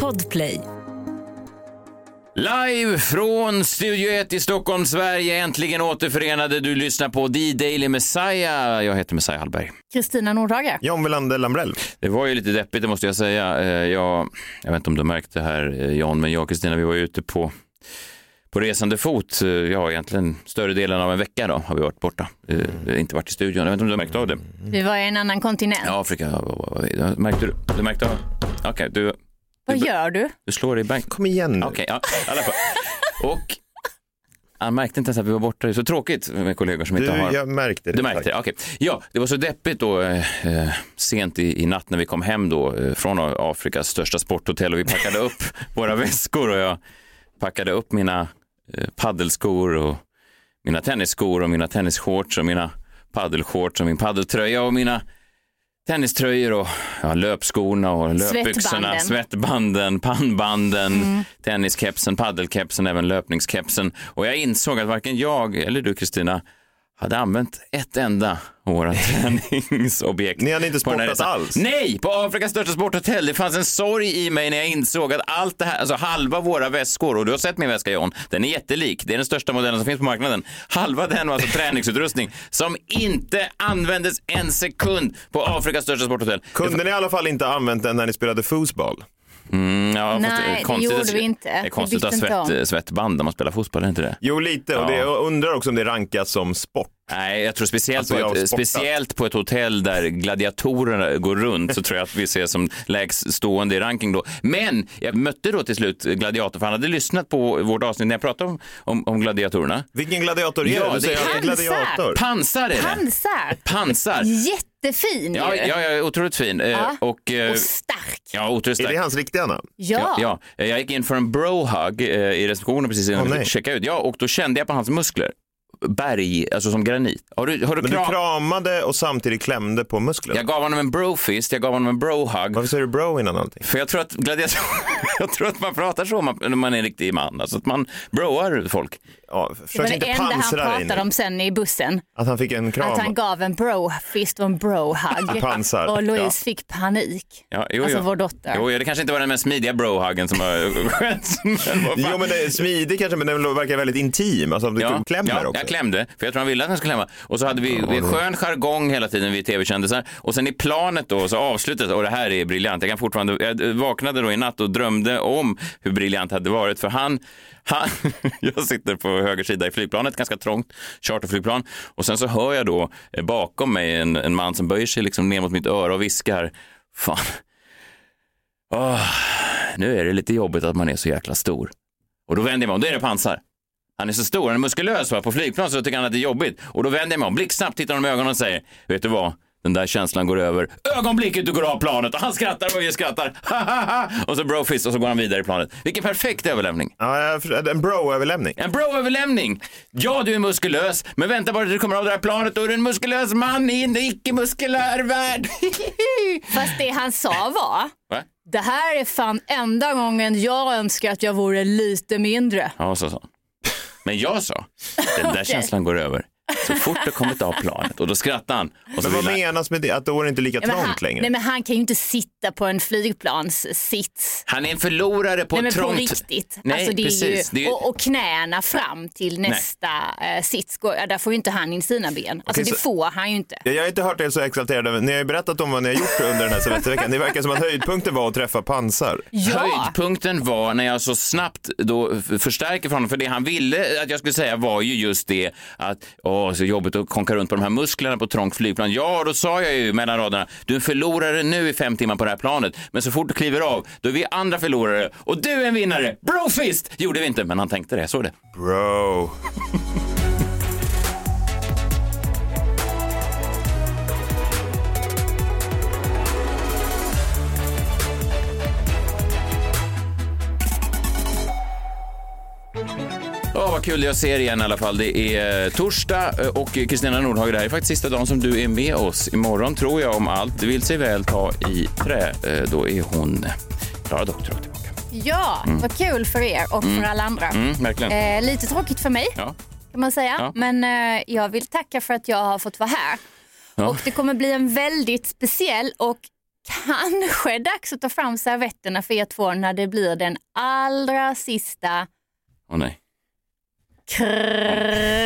Podplay. Live från Studio 1 i Stockholm, Sverige, äntligen återförenade. Du lyssnar på The Daily Messiah. Jag heter Messiah Hallberg. Kristina Nordhager. John Wilander Lambrell. Det var ju lite deppigt, det måste jag säga. Eh, Jag, jag vet inte om du märkte det här, eh, John, men jag och Kristina, vi var ute på, på resande fot. Eh, Ja, egentligen större delen av en vecka då har vi varit borta. Eh, Inte varit i studion. Jag vet inte om du har märkt av det. Vi var i en annan kontinent. Ja, Afrika. Märkte du? Du märkte av? Okej, du, Vad gör du? du slår i bank. Kom igen nu. Okej, ja, alla fall. Och han märkte inte ens att vi var borta. Det är så tråkigt med kollegor som Du, inte har... jag märkte det. Du märkte det, okej. Ja, det var så deppigt då eh, eh, sent i, i natt när vi kom hem då eh, från Afrikas största sporthotell och vi packade upp våra väskor och jag packade upp mina paddelskor och mina tennisskor och mina tennisshorts och mina paddelshorts och min paddeltröja och mina tenniströjor och ja, löpskorna och löpbyxorna, Svettbanden. svettbanden, pannbanden, tenniskepsen, paddelkepsen, även löpningskepsen. Och jag insåg att varken jag eller du Kristina hade använt ett enda av våra träningsobjekt. Ni hade inte sportat alls? Nej, på Afrikas största sporthotell. Det fanns en sorg i mig när jag insåg att allt det här, alltså halva våra väskor, och du har sett min väska John, den är jättelik. Det är den största modellen som finns på marknaden. Halva den var alltså träningsutrustning som inte användes en sekund på Afrikas största sporthotell. Kunde ni i alla fall inte använt den när ni spelade fotboll? Mm, ja, fast Nej, det konstigt gjorde att- vi inte. Det är konstigt att ha svett, om. svettband när man spelar fotboll, är det inte det? Jo, lite. Och Ja. det, jag undrar också om det rankas som sport. Nej, jag tror speciellt, Alltså, på ett, speciellt på ett hotell där gladiatorerna går runt så tror jag att vi ser som lägst stående i ranking då. Men jag mötte då till slut gladiator för han hade lyssnat på vårt avsnitt när jag pratade om, om, om gladiatorerna. Vilken gladiator är Ja, det? Du säger pansar. gladiator. Pansar är det. Pansar. Pansar. Jättefin Ja, ju. ja, jag är otroligt fin. Eh, Ja. Och, eh, Och stark. ja, otroligt Är stark. det hans riktiga namn? Ja. Ja, ja, jag gick in för en brohug eh, i receptionen precis innan vi nej. checkade ut. Ja, och då kände jag på hans muskler. Berg, alltså som granit. Har du, har du Men du kram? kramade och samtidigt klämde på musklerna. Jag gav honom en brofist, jag gav honom en brohug. Varför säger du bro innan allting? För jag tror att jag tror att man pratar så om man- när man är en riktig man, alltså att man broar folk. Ja, Det var försök det inte enda han pratade nu. om sen i bussen. Att han fick en kram. Att han gav en bro-fist och en bro-hug. Och Louise Ja. fick panik. Ja, jo, Alltså jo. vår dotter. Jo, det kanske inte var den mest smidiga brohuggen som har skett. Jo, men det är smidig kanske, men den verkar väldigt intim. Alltså, du Ja, klämmer ja, också. jag klämde, för jag tror han ville att han skulle klämma. Och så hade vi, vi skön jargong hela tiden, vi tv-kändisar. Och sen i planet då så avslutades, och det här är briljant, jag kan fortfarande, jag vaknade då i natt och drömde om hur briljant det hade varit, för han, han jag sitter på höger sida i flygplanet, ganska trångt, charterflygplan, och sen så hör jag då eh, bakom mig en, en man som böjer sig liksom ner mot mitt öra och viskar, fan, oh, nu är det lite jobbigt att man är så jäkla stor. Och då vänder jag mig om, då är det pansar. Han är så stor, han är muskulös va? på flygplan så tycker han att det är jobbigt. Och då vänder jag mig om, blixtsnabbt tittar honom i ögonen och säger, vet du vad? Den där känslan går över ögonblicket du går av planet och han skrattar och vi skrattar. Och så brofist och så går han vidare i planet. Vilken perfekt överlämning. Ja, en bro-överlämning. En bro-överlämning. Ja, du är muskulös, men vänta bara tills du kommer av det här planet. Är du en muskulös man i en icke-muskulär värld. Fast det han sa var, Va? det här är fan enda gången jag önskar att jag vore lite mindre. Ja, så sa han. Men jag sa, den där känslan går över så fort du kommit av planet. Och då skrattade han. Och så Men vad han- menas med det? Att då är det inte lika men han, trångt längre? nej men han kan ju inte sitta på en flygplanssits. Han är en förlorare på Nej men ett på trångt... riktigt. Nej, alltså, det är precis. Ju, Det är ju- och, och knäna fram till nästa eh, sits, där får ju inte han in sina ben. Alltså Okej, det så- får han ju inte. Ja, Jag har inte hört er så exalterade. Ni har ju berättat om vad ni har gjort under den här semesterveckan. Det verkar som att höjdpunkten var att träffa pansar. Ja, Höjdpunkten var när jag så snabbt då förstärker för honom, för det han ville att jag skulle säga var ju just det att åh, så jobbigt att konka runt på de här musklerna på ett trångt flygplan. Ja, då sa jag ju mellan raderna, du är en förlorare nu i fem timmar på det här planet, men så fort du kliver av, då är vi andra förlorare och du är en vinnare. Brofist! Gjorde vi inte, men han tänkte det, jag såg det. Bro. Ja, vad kul jag ser igen i alla fall. Det är eh, torsdag eh, och Kristina Nordhager, det här är faktiskt sista dagen som du är med oss. Imorgon tror jag om allt vill sig väl ta i trä. Eh, Då är hon Klara Doktor tillbaka. ja vad kul för er och för alla andra. Mm. Eh, lite tråkigt för mig Ja. kan man säga. Ja. Men eh, jag vill tacka för att jag har fått vara här. Ja. Och det kommer bli en väldigt speciell och kanske dags att ta fram servetterna för er två när det blir den allra sista Åh nej.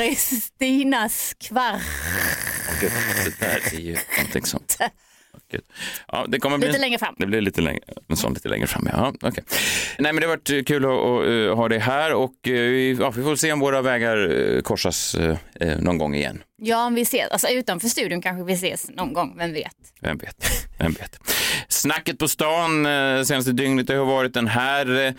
Kristinas gud, det där är ju någonting sånt. Åh, gud. Ja, det kommer bli... Lite längre fram. Det blir lite längre, en sån lite längre fram. Ja, okay. Nej, men det har varit kul att, att, uh, ha det här och uh, ja, vi får se om våra vägar korsas någon gång igen. Ja, om vi ses, alltså utanför studion kanske vi ses någon gång, vem vet? Vem vet, vem vet. Snacket på stan senaste dygnet har varit den här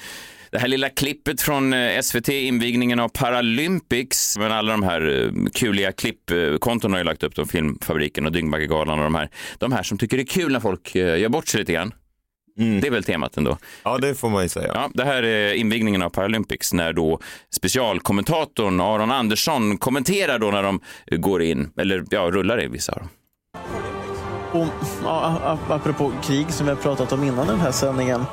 det här lilla klippet från eh, SVT, invigningen av Paralympics, men alla de här eh, kuliga klippkontona har ju lagt upp, de Filmfabriken och Dyngbaggegalan och de här. De här som tycker det är kul när folk eh, gör bort sig lite grann. Mm. Det är väl temat ändå. Ja, det får man ju säga. Ja, det här är invigningen av Paralympics när då specialkommentatorn Aron Andersson kommenterar då när de går in, eller ja, rullar i vissa av dem. Och, ja, apropå krig som vi har pratat om innan den här sändningen.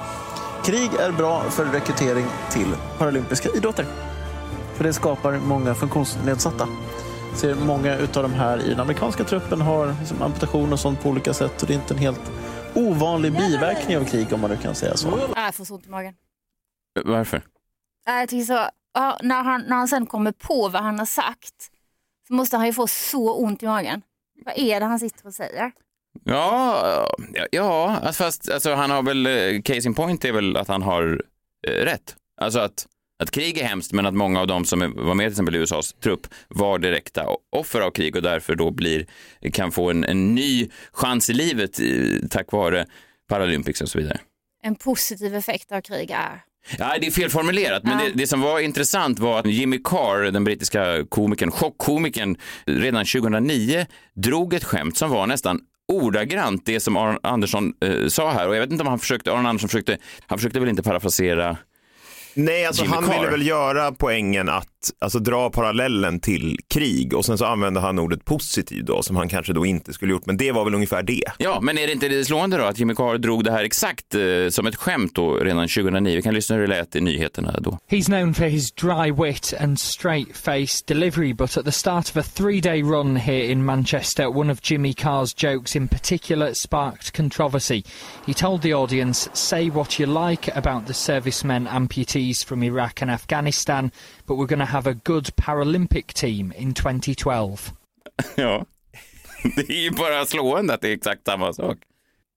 Krig är bra för rekrytering till paralympiska idrotter. För det skapar många funktionsnedsatta. Jag ser många av de här i den amerikanska truppen har liksom amputation och sånt på olika sätt. Och det är inte en helt ovanlig biverkning av krig om man nu kan säga så. Jag får så ont i magen. Varför? Jag tycker så, när, han, när han sen kommer på vad han har sagt så måste han ju få så ont i magen. Vad är det han sitter och säger? Ja, ja, fast alltså, han har väl, eh, case in point är väl att han har eh, rätt. Alltså att, att krig är hemskt, men att många av dem som var med till exempel i USAs trupp var direkta offer av krig och därför då blir, kan få en, en ny chans i livet i, tack vare Paralympics och så vidare. En positiv effekt av krig är Ja, det är felformulerat, men ja. det, det, som var intressant var att Jimmy Carr, den brittiska komikern, chockkomikern, redan 2009 drog ett skämt som var nästan ordagrant det som Aron Andersson eh, sa här. Och jag vet inte om han försökte, Aron Andersson försökte, han försökte väl inte parafrasera Nej, alltså Jimmy han Carr. ville väl göra poängen att alltså, dra parallellen till krig och sen så använde han ordet positiv då som han kanske då inte skulle gjort, men det var väl ungefär det. Ja, men är det inte det slående då att Jimmy Carr drog det här exakt eh, som ett skämt då redan 2009? Vi kan lyssna hur det lät i nyheterna då. He's known for his dry wit and straight face delivery, but at the start of a three-day run here in Manchester, one of Jimmy Carr's jokes in particular sparked controversy. He told the audience, say what you like about the servicemen amputees from Iraq and Afghanistan, but we're going to have a good Paralympic team in 2012. ja, det är ju bara slående att det är exakt samma sak.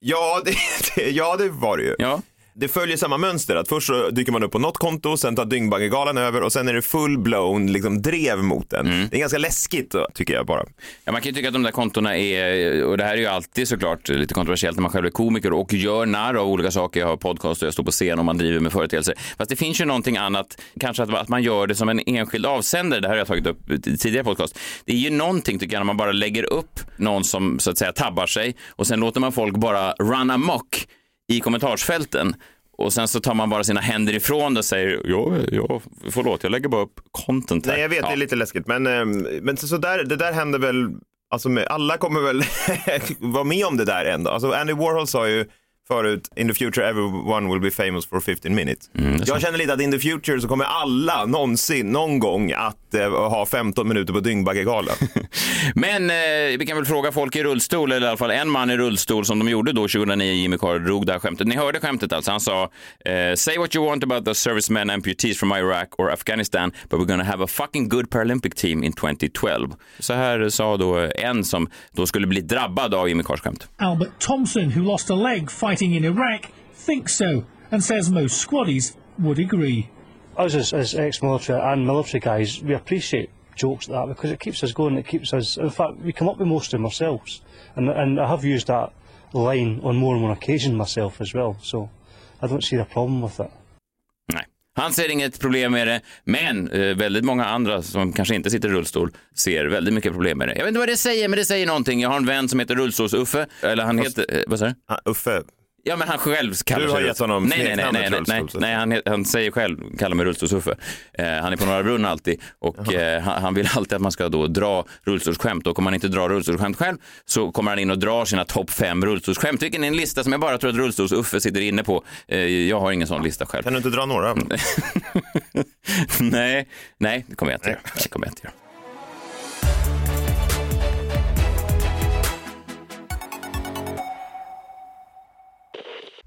Ja, det, det, ja, det var det ju. Ja det följer samma mönster. Att först så dyker man upp på något konto, sen tar Dyngbaggegalan över och sen är det full-blown liksom, drev mot den. Mm. Det är ganska läskigt tycker jag bara. Ja, man kan ju tycka att de där kontona är, och det här är ju alltid såklart lite kontroversiellt när man själv är komiker och gör narr av olika saker. Jag har podcast och jag står på scen och man driver med företeelser. Fast det finns ju någonting annat, kanske att, att man gör det som en enskild avsändare. Det här har jag tagit upp i tidigare podcast. Det är ju någonting tycker jag när man bara lägger upp någon som så att säga tabbar sig och sen låter man folk bara run amok i kommentarsfälten och sen så tar man bara sina händer ifrån det och säger ja, ja, förlåt, jag lägger bara upp content här. Nej, jag vet, ja. det är lite läskigt, men, ehm, men så, så där, det där händer väl, alltså alla kommer väl vara med om det där ändå. Alltså Andy Warhol sa ju förut, in the future everyone will be famous for 15 minutes. Mm, jag känner lite att in the future så kommer alla någonsin, någon gång att eh, ha 15 minuter på Dyngbaggegalan. Men eh, vi kan väl fråga folk i rullstol, eller i alla fall en man i rullstol som de gjorde då 2009, Jimmy Carr drog det här skämtet. Ni hörde skämtet alltså, han sa eh, “Say what you want about the servicemen amputees from Iraq or Afghanistan, but we're gonna have a fucking good Paralympic team in 2012”. Så här sa då en som då skulle bli drabbad av Jimmy Carrs skämt. Albert Thompson, who lost a leg fighting fighting in Iraq thinks so and says most squaddies would agree. Us as, as ex-military and military guys, we appreciate jokes like that because it keeps us going, it keeps us, in fact, we come up with most of them ourselves. And, and I have used that line on more than one occasion myself as well, so I don't see a problem with it. Nej. Han ser inget problem med det, men eh, väldigt många andra som kanske inte sitter i rullstol ser väldigt mycket problem med det. Jag vet inte vad det säger, men det säger någonting. Jag har en vän som heter Rullstols-Uffe, eller han Fast, heter, eh, vad säger du? Uffe, Ja, men han själv kallar. Du har gett honom nej, nej, nej, nej, nej, nej, han, han säger själv, kallar mig rullstolsuffe. Eh, han är på Norra Brunn alltid och eh, han, han, vill alltid att man ska då dra rullstolsskämt och om man inte drar rullstolsskämt själv så kommer han in och drar sina topp fem rullstolsskämt, vilken är en lista som jag bara tror att rullstolsuffe sitter inne på. Eh, jag har ingen sån lista själv. Kan du inte dra några? nej, nej, det kommer jag inte göra. Det kommer jag inte göra.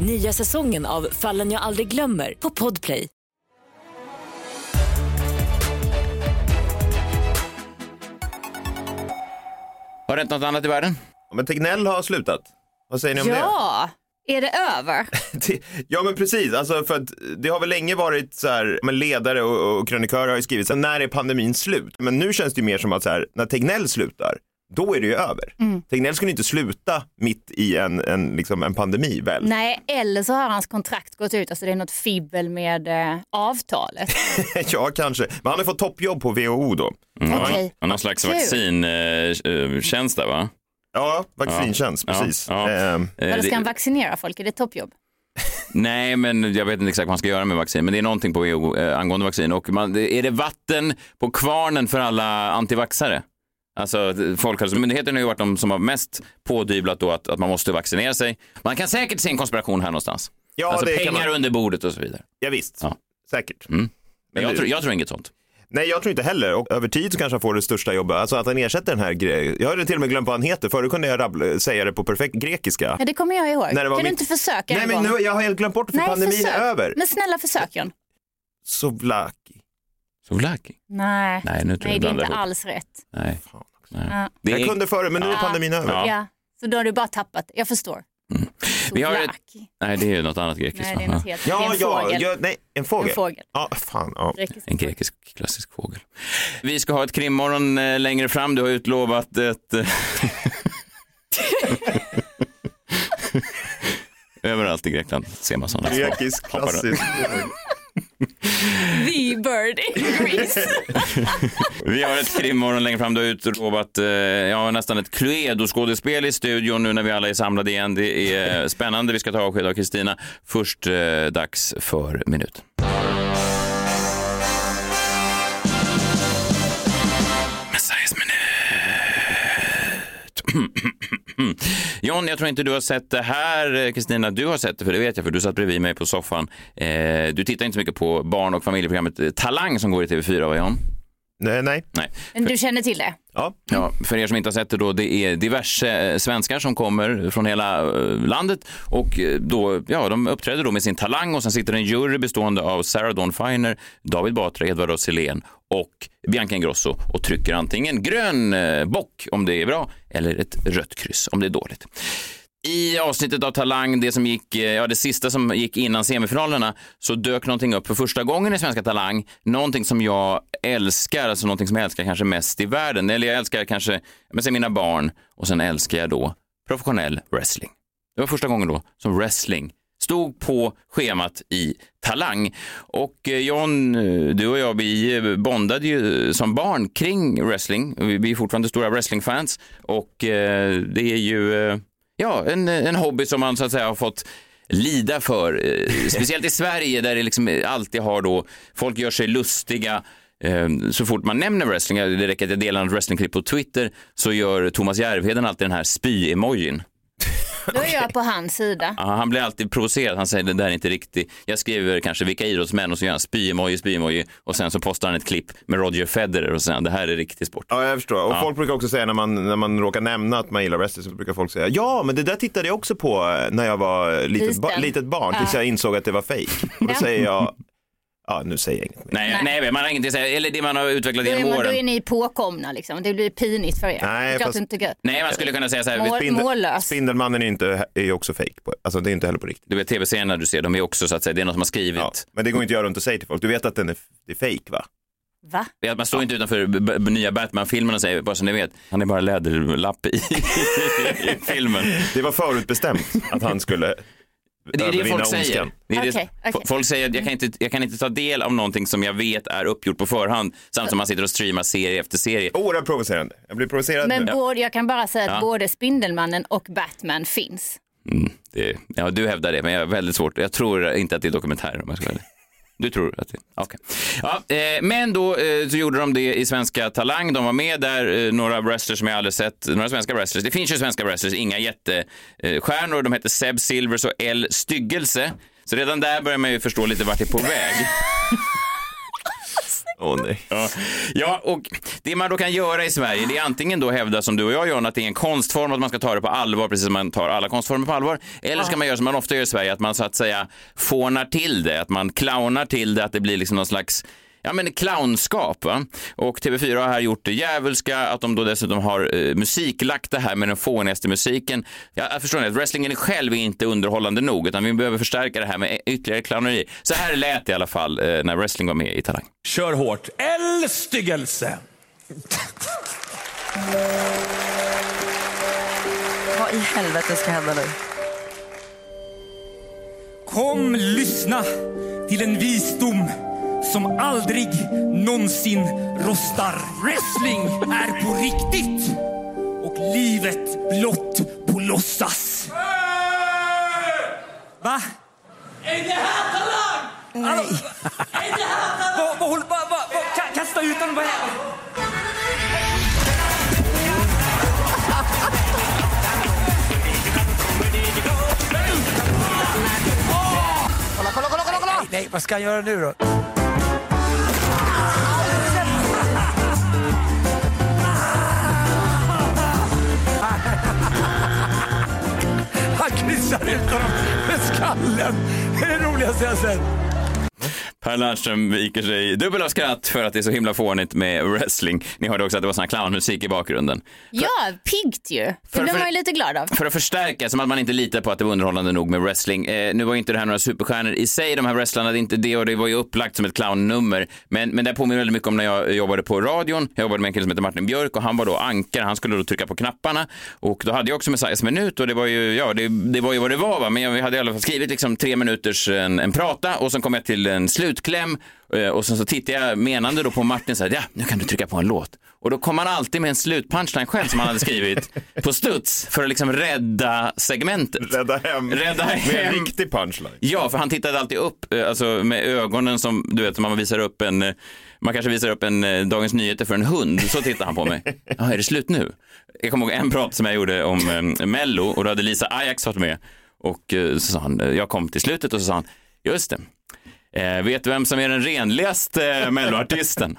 Nya säsongen av Fallen jag aldrig glömmer på Podplay. Har det hänt något annat i världen? Men Tegnell har slutat. Vad säger ni om det? Ja, är det över? Ja men precis, alltså för att det har väl länge varit så här, men ledare och, och krönikörer har ju skrivit så här, när är pandemin slut? Men nu känns det ju mer som att så här, när Tegnell slutar, då är det ju över. Mm. Tegnell skulle inte sluta mitt i en, en, liksom en pandemi väl? Nej, eller så har hans kontrakt gått ut, alltså det är något fibbel med eh, avtalet. ja kanske, men han har fått toppjobb på WHO då. Mm. Okej. Ja, Någon slags vaccintjänst där va? Ja, vaccintjänst, Ja, precis. ja. Ehm, Eh, Eller ska det- han vaccinera folk? Är det toppjobb? Nej, men jag vet inte exakt vad man ska göra med vaccin, men det är någonting på WHO eh, angående vaccin. Och man, är det vatten på kvarnen för alla antivaxare? Alltså, Folkhälsomyndigheten har ju varit de som har mest pådyvlat då att, att man måste vaccinera sig. Man kan säkert se en konspiration här någonstans. Ja, alltså det kan pengar man. under bordet och så vidare. ja, visst, Ja. säkert. Mm. Men jag, det- tror, jag tror inget sånt. Nej, jag tror inte heller. Och över tid så kanske han får det största jobbet. Alltså att han ersätter den här grejen. Jag har till och med glömt vad han heter. Förut kunde jag rabbla, säga det på perfekt grekiska. Ja, det kommer jag ihåg. När det var kan du mitt- inte försöka Nej, en men gång? nu, jag har helt glömt bort det för Nej, pandemin försök. är över. Men snälla försök John. Sovlaki. Sovlaki? Nej, Nej, nu tror Nej jag det är inte ihop. alls rätt. Nej. Nej. Ja. Det Jag är, kunde före, men nu är pandemin över. Ja. Ja. Så då har du bara tappat. Jag förstår. Vi har ett- nej, det är ju något annat grekiskt. Nej, det är något helt. Ja, det är en ja, fågel. ja, nej, en fågel. En fågel. Ja, fan. Ja. Grekisk En grekisk klassisk fågel. Vi ska ha ett krimmorgon eh, längre fram. Du har utlovat ett... eh, Överallt i Grekland ser man sådana. Grekisk Hoppar runt. The bird in Greece. Vi har ett krimmorgon längre fram. Du har utlovat eh, ja, nästan ett Cluedo-skådespel i studion nu när vi alla är samlade igen. Det är eh, spännande. Vi ska ta avsked av Kristina. Först eh, dags för minuten. John, jag tror inte du har sett det här. Kristina, du har sett det, för det vet jag, för du satt bredvid mig på soffan. Eh, du tittar inte så mycket på barn och familjeprogrammet Talang som går i TV4, va John? Nej, nej. Nej. Men du känner till det? Ja. Ja, för er som inte har sett det då, det är diverse eh, svenskar som kommer från hela eh, landet och eh, då, ja, de uppträder då med sin talang och sen sitter en jury bestående av Sarah Dawn Finer, David Batra, Edvard af och Bianca Ingrosso och trycker antingen grön bock om det är bra eller ett rött kryss om det är dåligt. I avsnittet av Talang, det som gick, eh, ja det sista som gick innan semifinalerna, så dök någonting upp för första gången i Svenska Talang. Någonting som jag älskar, alltså någonting som jag älskar kanske mest i världen. Eller jag älskar kanske, men sen mina barn och sen älskar jag då professionell wrestling. Det var första gången då som wrestling stod på schemat i Talang. Och eh, John, eh, du och jag, vi bondade ju som barn kring wrestling. Vi är fortfarande stora wrestlingfans och det är ju ja, en, en hobby som man så att säga har fått lida för. Eh, Speciellt i Sverige där det liksom alltid har då, folk gör sig lustiga eh, så fort man nämner wrestling, det räcker att jag delar ett wrestlingklipp på Twitter, så gör Thomas Järvheden alltid den här spy-emojin. Då är jag på hans sida. Ja, han blir alltid provocerad. Han säger det där är inte riktigt. Jag skriver kanske vilka idrottsmän och så gör han spy-emoji, spy-emoji och sen så postar han ett klipp med Roger Federer och säger det här är riktig sport. Ja, jag förstår. Och Ja. folk brukar också säga när man, när man råkar nämna att man gillar wrestling så brukar folk säga ja, men det där tittade jag också på eh, när jag var litet, ba- litet barn tills Ja. jag insåg att det var fake. Och då Ja. säger jag, ja nu säger jag inget mer. Nej, nej. man har ingenting att säga. Eller det man har utvecklat Då genom man, då är åren. ni påkomna liksom. Det blir pinigt för er. Nej, Det är klart fast- du inte gör. Nej, man skulle kunna säga så här. Mål- vet- mållös. Spindelmannen är ju inte, är ju också fake. På, alltså det är inte heller på riktigt. Du vet tv-serierna du ser, de är också så att säga, det är någon som har skrivit. Ja, men det går inte att göra runt och säga till folk. Du vet att den är, det är fake va? Va? Man står inte utanför nya Batman-filmen och säger, bara så ni vet, han är bara läderlapp i, i filmen. Det var förutbestämt att han skulle Det är det folk säger. Det är det, okej. Folk säger att jag kan, inte, jag kan inte ta del av någonting som jag vet är uppgjort på förhand, samtidigt som man sitter och streamar serie efter serie. Oerhört provocerande. Jag blir provocerad Men nu. både, jag kan bara säga att Ja. både Spindelmannen och Batman finns. Mm, det, ja, du hävdar det, men jag har väldigt svårt. Jag tror inte att det är dokumentärer om jag ska vara. Du tror att det... Okej. Ja, eh, men då eh, så gjorde de det i Svenska Talang. De var med där, eh, några wrestlers som jag aldrig sett. Några svenska wrestlers. Det finns ju svenska wrestlers, inga jättestjärnor. De heter Seb Silvers och L Styggelse. Så redan där börjar man ju förstå lite vart det är på väg. Åh nej. Ja. ja, och det man då kan göra i Sverige, det är antingen då hävda som du och jag John, att det är en konstform, att man ska ta det på allvar, precis som man tar alla konstformer på allvar. Eller ska man göra som man ofta gör i Sverige, att man så att säga fånar till det, att man clownar till det, att det blir liksom någon slags Ja men clownskap va? Och TV4 har här gjort det djävulska, att de då dessutom har eh, musiklagt det här med den fånigaste musiken. Ja, jag förstår att wrestlingen själv är inte underhållande nog, utan vi behöver förstärka det här med ytterligare clowneri. Så här lät det i alla fall eh, när wrestling var med i Talang. Kör hårt. L styggelse. Vad i helvete ska hända nu? Kom, lyssna till en visdom som aldrig någonsin rostar. Wrestling är på riktigt och livet blott på låtsas. Va? Är det här talang? Nej. Är det här talang? Vad, vad, vad, vad, vad, ka- kasta ut honom. Vad Kolla, kolla, kolla, kolla! kolla. Nej, nej, vad ska han göra nu då? Missar ut honom med skallen. Det är det roligaste jag sett. Per Lernström viker sig dubbel av skratt för att det är så himla fånigt med wrestling. Ni hörde också att det var sån här clownmusik i bakgrunden. Ja, piggt ju. Det För- blir för- man ju lite glad av. För att förstärka, som att man inte litar på att det var underhållande nog med wrestling. Eh, nu var ju inte det här några superstjärnor i sig, de här wrestlarna, det är inte det och det var ju upplagt som ett clownnummer. Men, men det påminner väldigt mycket om när jag jobbade på radion. Jag jobbade med en kille som heter Martin Björk och han var då ankare, han skulle då trycka på knapparna. Och då hade jag också Messiahs minut och det var ju, ja, det, det var ju vad det var va. Men jag hade i alla fall skrivit liksom tre minuters en, en prata och sen kom jag till en slutkläm eh, och sen så tittade jag menande då på Martin så här, ja, nu kan du trycka på en låt. Och då kom han alltid med en slutpunchline själv som han hade skrivit på studs för att liksom rädda segmentet. Rädda hem. Rädda Med en hem. riktig punchline. Ja, för han tittade alltid upp, eh, alltså med ögonen som, du vet, man visar upp en, eh, man kanske visar upp en Dagens Nyheter för en hund, så tittar han på mig. Ja, är det slut nu? Jag kommer ihåg en prat som jag gjorde om eh, Mello och då hade Lisa Ajax varit med och så sa han, jag kom till slutet och så sa han, just det, eh, vet du vem som är den renligaste eh, Melloartisten?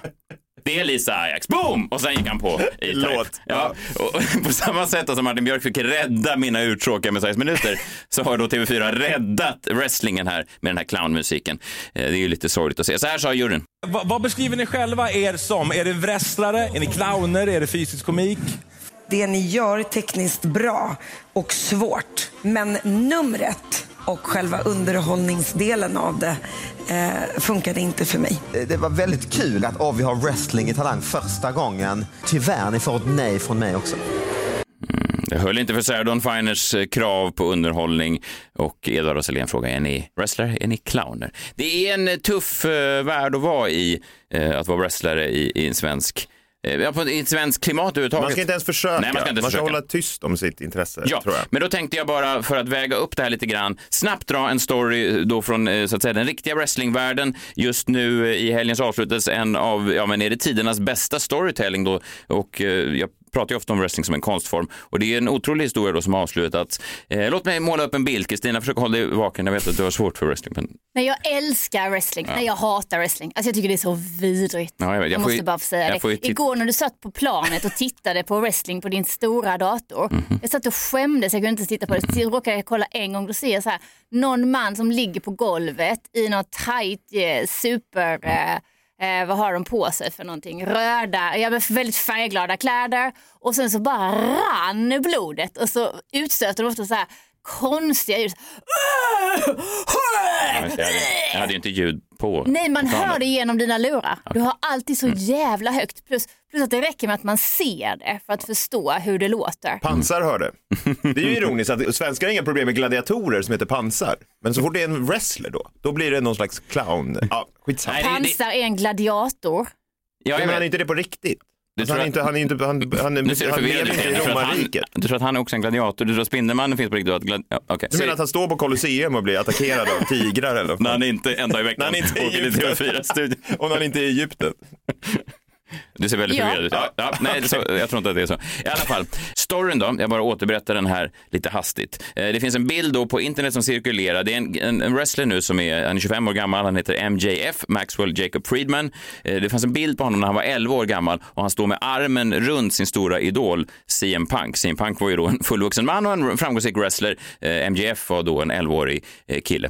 Det är Lisa Ajax. Boom! Och sen gick han på E-Type. Låt. Ja, och på samma sätt som Martin Björk fick rädda mina uttråkiga Messiahs minuter så har då TV4 räddat wrestlingen här med den här clownmusiken. Eh, Det är ju lite sorgligt att se. Så här sa juryn. Va, vad beskriver ni själva er som? Är det wrestlare? Är ni clowner? Är det fysisk komik? Det ni gör är tekniskt bra och svårt. Men numret och själva underhållningsdelen av det eh, funkade inte för mig. Det var väldigt kul att oh, vi har wrestling i Talang första gången. Tyvärr, ni får ett nej från mig också. Det höll inte för Sarah Dawn Finers eh, krav på underhållning och Edvard Roselén frågar, är ni wrestlare, är ni clowner? Det är en eh, tuff eh, värld att vara i, eh, att vara wrestlare i, i en svensk eh, Ja, på ett svenskt klimat överhuvudtaget. Man ska inte ens försöka. Nej, man ska inte försöka. hålla tyst om sitt intresse, Ja, tror jag. men då tänkte jag bara för att väga upp det här lite grann, snabbt dra en story då från eh, så att säga den riktiga wrestlingvärlden. Just nu eh, i helgens avslutades en av, ja men är det tidernas bästa storytelling då? Och eh, jag pratar ju ofta om wrestling som en konstform och det är en otrolig historia då som har avslutats. Eh, låt mig måla upp en bild, Kristina, försök hålla dig vaken. Jag vet att du har svårt för wrestling. Men... Nej, jag älskar wrestling. Ja. Nej, jag hatar wrestling. Alltså, jag tycker det är så vidrigt. Ja, jag vet. Jag Jag måste ju- bara få säga jag det. ju Igår när du satt på planet och tittade på wrestling på din stora dator. Mhm. Jag satt och skämdes, jag kunde inte titta på det. Så råkade jag kolla en gång och se så här, någon man som ligger på golvet i något tight eh, super... Eh, Eh, vad har de på sig för någonting? Röda, ja, men väldigt färgglada kläder. Och sen så bara rann blodet och så utstöter de ofta så här konstiga ljud. Jag, hade, jag hade ju inte ljud på. Nej, man hör det genom dina lurar. Du har alltid så jävla högt. Plus, plus att det räcker med att man ser det för att förstå hur det låter. Pansar hörde. Det är ju ironiskt att svenskar har inga problem med gladiatorer som heter pansar. Men så fort det är en wrestler då, då blir det någon slags clown. Ja, skitsamma. Pansar är en gladiator. Ja, jag men vet. är inte det på riktigt? Alltså, han, är inte, han, inte, han, han, du han lever inte i att romarriket. Du tror att han är också en gladiator? Du tror att Spindelmannen finns på riktigt? att glad... ja, okej. Du menar att han står på Colosseum och blir attackerad av tigrar eller? När han inte en dag i veckan åker till Egypten. TV4-studion. Och när han inte är i Egypten. Du ser väldigt Ja. förvirrad ut. Ja, ja, nej, så, jag tror inte att det är så. I alla fall, storyn då, jag bara återberättar den här lite hastigt. Eh, Det finns en bild då på internet som cirkulerar. Det är en, en, en wrestler nu som är, han är 25 år gammal, han heter MJF, Maxwell Jacob Friedman. Eh, Det fanns en bild på honom när han var 11 år gammal och han står med armen runt sin stora idol CM Punk. CM Punk var ju då en fullvuxen man och en framgångsrik wrestler. Eh, MJF var då en 11-årig eh, kille.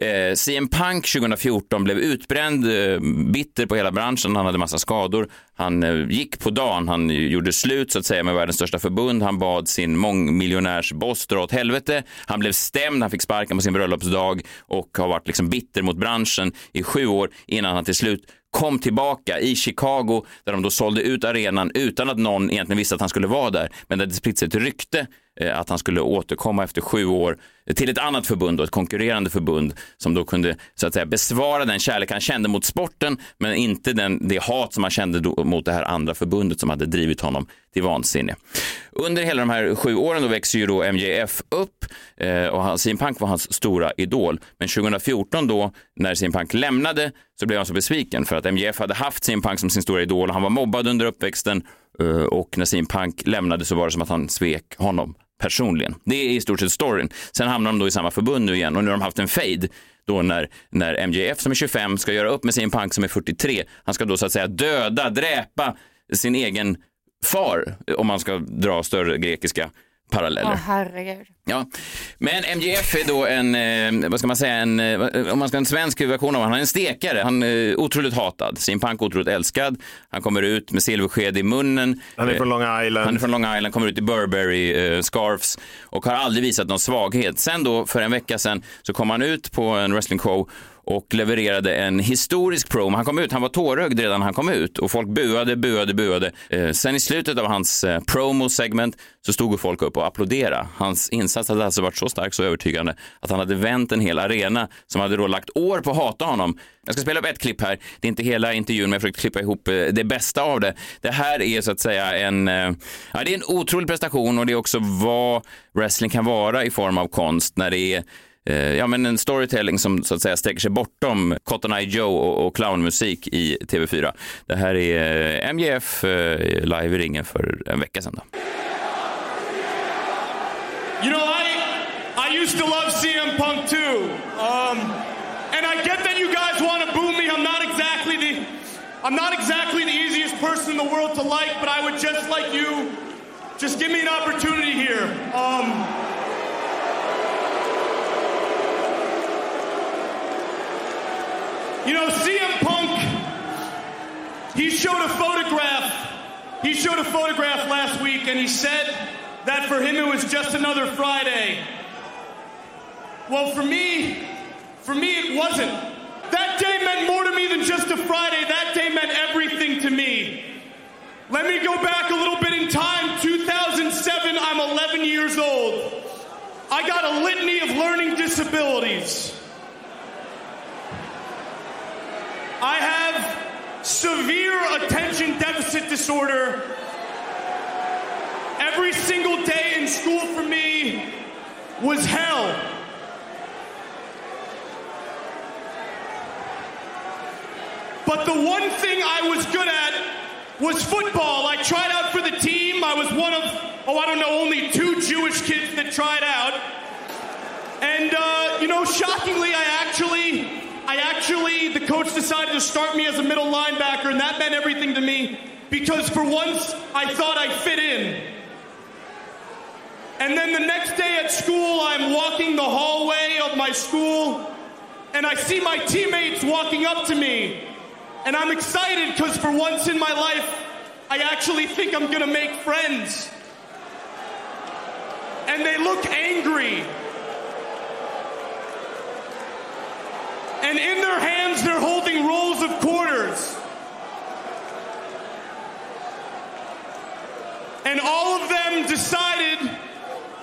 Eh, CM Punk 2014 blev utbränd, eh, bitter på hela branschen, han hade massa skador. Han eh, gick på dagen, han gjorde slut så att säga med världens största förbund. Han bad sin mångmiljonärsboss dra åt helvete. Han blev stämd, han fick sparken på sin bröllopsdag och har varit liksom bitter mot branschen i sju år innan han till slut kom tillbaka i Chicago där de då sålde ut arenan utan att någon egentligen visste att han skulle vara där. Men det spritt sig ett rykte eh, att han skulle återkomma efter sju år till ett annat förbund och ett konkurrerande förbund som då kunde så att säga besvara den kärlek han kände mot sporten men inte den, det hat som han kände då mot det här andra förbundet som hade drivit honom till vansinne. Under hela de här sju åren då växer ju då MJF upp eh, och han, Punk var hans stora idol. Men 2014 då när CM Punk lämnade så blev han så besviken för att MJF hade haft CM Punk som sin stora idol och han var mobbad under uppväxten eh, och när CM Punk lämnade så var det som att han svek honom personligen. Det är i stort sett storyn. Sen hamnar de då i samma förbund nu igen och nu har de haft en fade då när, när MJF som är 25 ska göra upp med sin Punk som är 43. Han ska då så att säga döda, dräpa sin egen far om man ska dra större grekiska paralleller. Åh herregud. Ja, men MJF är då en, eh, vad ska man säga, en, eh, om man ska ha en svensk version av honom, han är en stekare. Han är otroligt hatad. Sin Punk otroligt älskad. Han kommer ut med silversked i munnen. Han är Eh, från Long Island. Han är från Long Island, kommer ut i Burberry eh, scarfs och har aldrig visat någon svaghet. Sen då, för en vecka sedan, så kom han ut på en wrestlingshow och levererade en historisk promo. Han kom ut, han var tårögd redan när han kom ut och folk buade, buade, buade. Eh, sen i slutet av hans eh, promo-segment så stod folk upp och applåderade. Hans insats hade alltså varit så stark, så övertygande att han hade vänt en hel arena som hade då lagt år på att hata honom. Jag ska spela upp ett klipp här. Det är inte hela intervjun, men jag försökte klippa ihop eh, det bästa av det. Det här är så att säga en, eh, ja, det är en otrolig prestation och det är också vad wrestling kan vara i form av konst när det är Eh, ja, men en storytelling som så att säga sträcker sig bortom Cotton Eye Joe och, och clownmusik i TV4. Det här är eh, MJF eh, live i ringen för en vecka sedan. Då. You know, I I used to love CM Punk too, um, and I get that you guys want to boo me. I'm not exactly the I'm not exactly the easiest person in the world to like, but I would just like you, just give me an opportunity here. Um, you know, CM Punk, he showed a photograph. He showed a photograph last week, and he said that for him it was just another Friday. Well, for me, for me it wasn't. That day meant more to me than just a Friday. That day meant everything to me. Let me go back a little bit in time. 2007, I'm 11 years old. I got a litany of learning disabilities. I have severe attention deficit disorder. Every single day in school for me was hell. But the one thing I was good at was football. I tried out for the team. I was one of, oh, I don't know, only two Jewish kids that tried out. And, uh, you know, shockingly, I actually, I actually, the coach decided to start me as a middle linebacker, and that meant everything to me because for once I thought I fit in. And then the next day at school, I'm walking the hallway of my school, and I see my teammates walking up to me. And I'm excited because for once in my life, I actually think I'm gonna make friends. And they look angry. and in their hands they're holding rolls of quarters. And all of them decided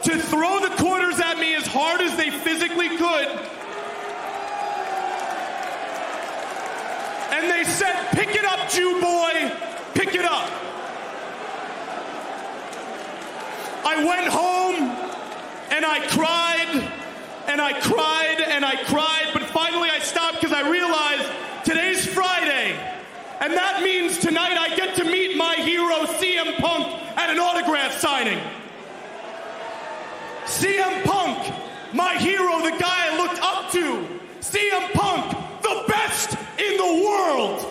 to throw the quarters at me as hard as they physically could. And they said, Pick it up, Jew boy, pick it up. I went home and I cried and I cried and I cried finally I stopped because I realized today's Friday. And that means tonight I get to meet my hero CM Punk at an autograph signing. CM Punk, my hero, the guy I looked up to. CM Punk, the best in the world.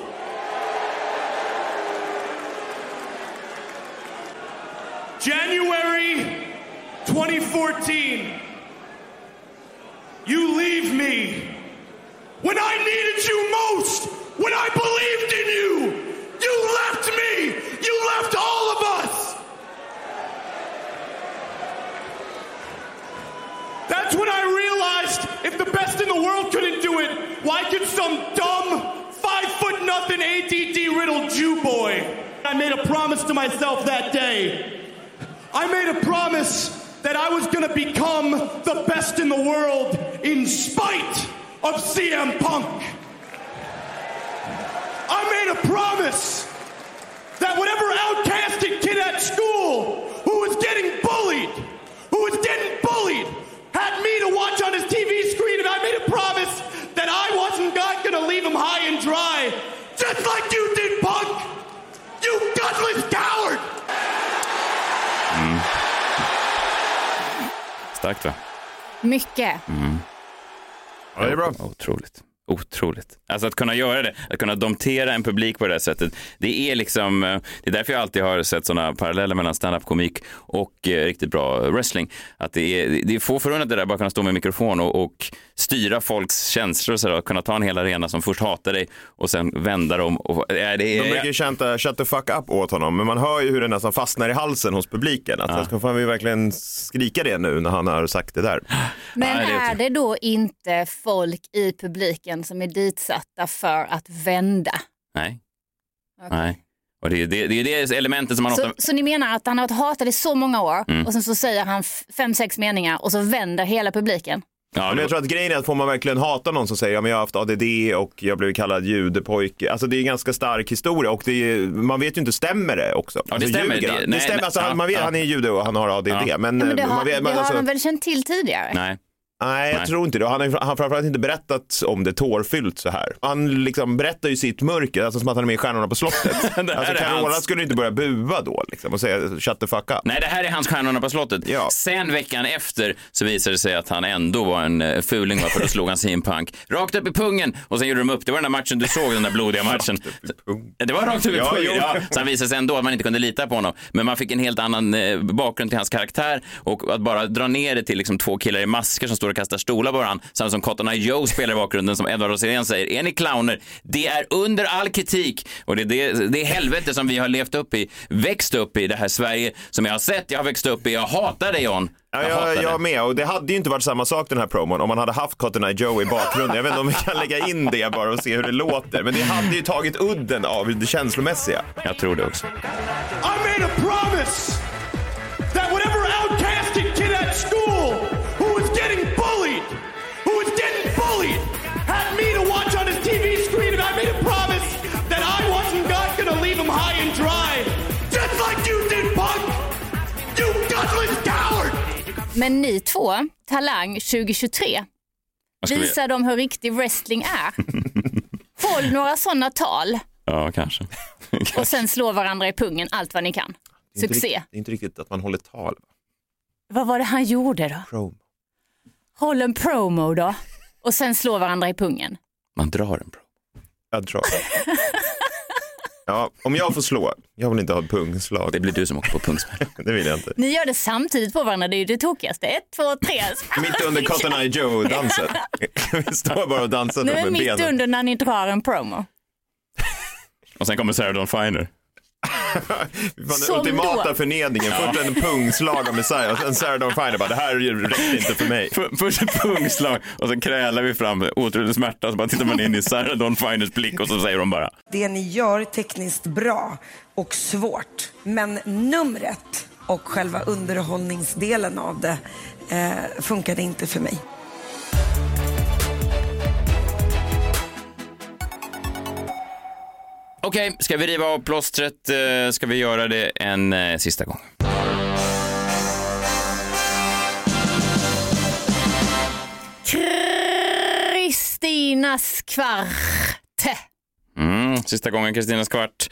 January 2014. You leave me when I needed you most, when I believed in you. You left me. You left all of us. That's when I realized if the best in the world couldn't do it, why could some dumb, five foot nothing ADD riddled Jew boy? I made a promise to myself that day. I made a promise that I was to become the best in the world in spite of CM Punk. I made a promise that whatever outcasted kid at school who was getting bullied, who was getting bullied, had me to watch on his TV screen, and I made a promise that I wasn't going to leave him high and dry, just like you did, Punk. You gutless coward! Starkt va? Mycket. Mm. Ja, det är bra. Otroligt. Otroligt. Alltså att kunna göra det, att kunna domptera en publik på det här sättet. Det är liksom, eh, det är därför jag alltid har sett sådana paralleller mellan stand-up-komik och eh, riktigt bra wrestling. Att det är, det är få förunnat det där, bara kunna stå med mikrofon och, och styra folks känslor och sådär, kunna ta en hel arena som först hatar dig och sen vända dem. Och, äh, det är, De brukar ju chanta shut the fuck up åt honom, men man hör ju hur det nästan fastnar i halsen hos publiken. Att Ja. Ska får vi verkligen skrika det nu när han har sagt det där. Men Nej, det är är det då inte folk i publiken som är ditsatta för att vända? Nej. Nej. Och det är det, det, är det elementet som man Så, ofta... så ni menar att han har varit hatad i så många år Mm. och sen så säger han fem, sex meningar och så vänder hela publiken? Ja, men jag tror att grejen är att får man verkligen hata någon som säger ja, men jag har haft ADD och jag blev kallad judepojke. Alltså det är en ganska stark historia och det är, man vet ju inte, stämmer det också? Ja, det Alltså, stämmer. Det- stämmer, nej, alltså, ja, han, man vet, ja. han är jude och han har ADD. Men, Ja, men det man har, vet, det man, har alltså, han väl känt till tidigare? Nej. Nej, jag Nej. tror inte det. Han har han framförallt inte berättat om det tårfyllt så här. Han liksom berättar ju sitt mörker, alltså som att han är med i Stjärnorna på slottet. Alltså Carola hans- skulle inte börja bua då liksom, och säga shut the fuck up. Nej, det här är hans Stjärnorna på slottet. Sen veckan efter så visade det sig att han ändå var en eh, fuling, för då slog han CM Punk rakt upp i pungen och sen gjorde de upp. Det var den där matchen du såg, den där blodiga matchen. Det var rakt upp i Ja, pungen. Ja, så han visade sig ändå att man inte kunde lita på honom. Men man fick en helt annan eh, bakgrund till hans karaktär och att bara dra ner det till liksom två killar i masker som står och kastar stolar på varandra, samma som Cotton Eye Joe spelar i bakgrunden, som Edward Rosén säger, är ni clowner? Det är under all kritik och det är det, det är helvete som vi har levt upp i, växt upp i, det här Sverige som jag har sett, jag har växt upp i, jag hatar det John. Ja, Jag hatar jag, det. jag med och det hade ju inte varit samma sak den här promon om man hade haft Cotton Eye Joe i bakgrunden. Jag vet inte om vi kan lägga in det bara och se hur det låter. Men det hade ju tagit udden av det känslomässiga. Jag tror det också. I made a promise that whatever outcasted kid at school Men ni två, Talang 2023, Vad ska vi- visar de hur riktig wrestling är. Håll några sådana tal Ja, kanske. och sen slå varandra i pungen allt vad ni kan. Det är inte Succé. riktigt- Det är inte riktigt att man håller tal. Vad var det han gjorde då? Promo. Håll en promo då och sen slå varandra i pungen. Man drar en bro. Jag drar. Ja, om jag får slå, jag vill inte ha pungslag. Det blir du som åker på pungsmäll. det vill jag inte. Ni gör det samtidigt på varandra, det är ju det tokigaste. Ett, två, tre. Mitt under Cotton Eye Joe-dansen. Vi står bara och dansar Nu är mitt benen. under när ni drar en promo. Och sen kommer Sarah Dawn Finer. Fan, Den ultimata då. förnedringen. Ja. Först en pungslag av Messiah och sen Sarah Dawn Finer bara, det här räcker inte för mig. Först ett pungslag och sen krälar vi fram otrolig smärta och så bara tittar man in i Sarah Dawn Finers blick och så säger de bara Det ni gör tekniskt bra och svårt. Men numret och själva underhållningsdelen av det eh, funkade inte för mig. Okej, okay, ska vi riva av plåstret? Eh, ska vi göra det en eh, sista gång? Kristinas kvart. Mm, sista gången Kristinas kvart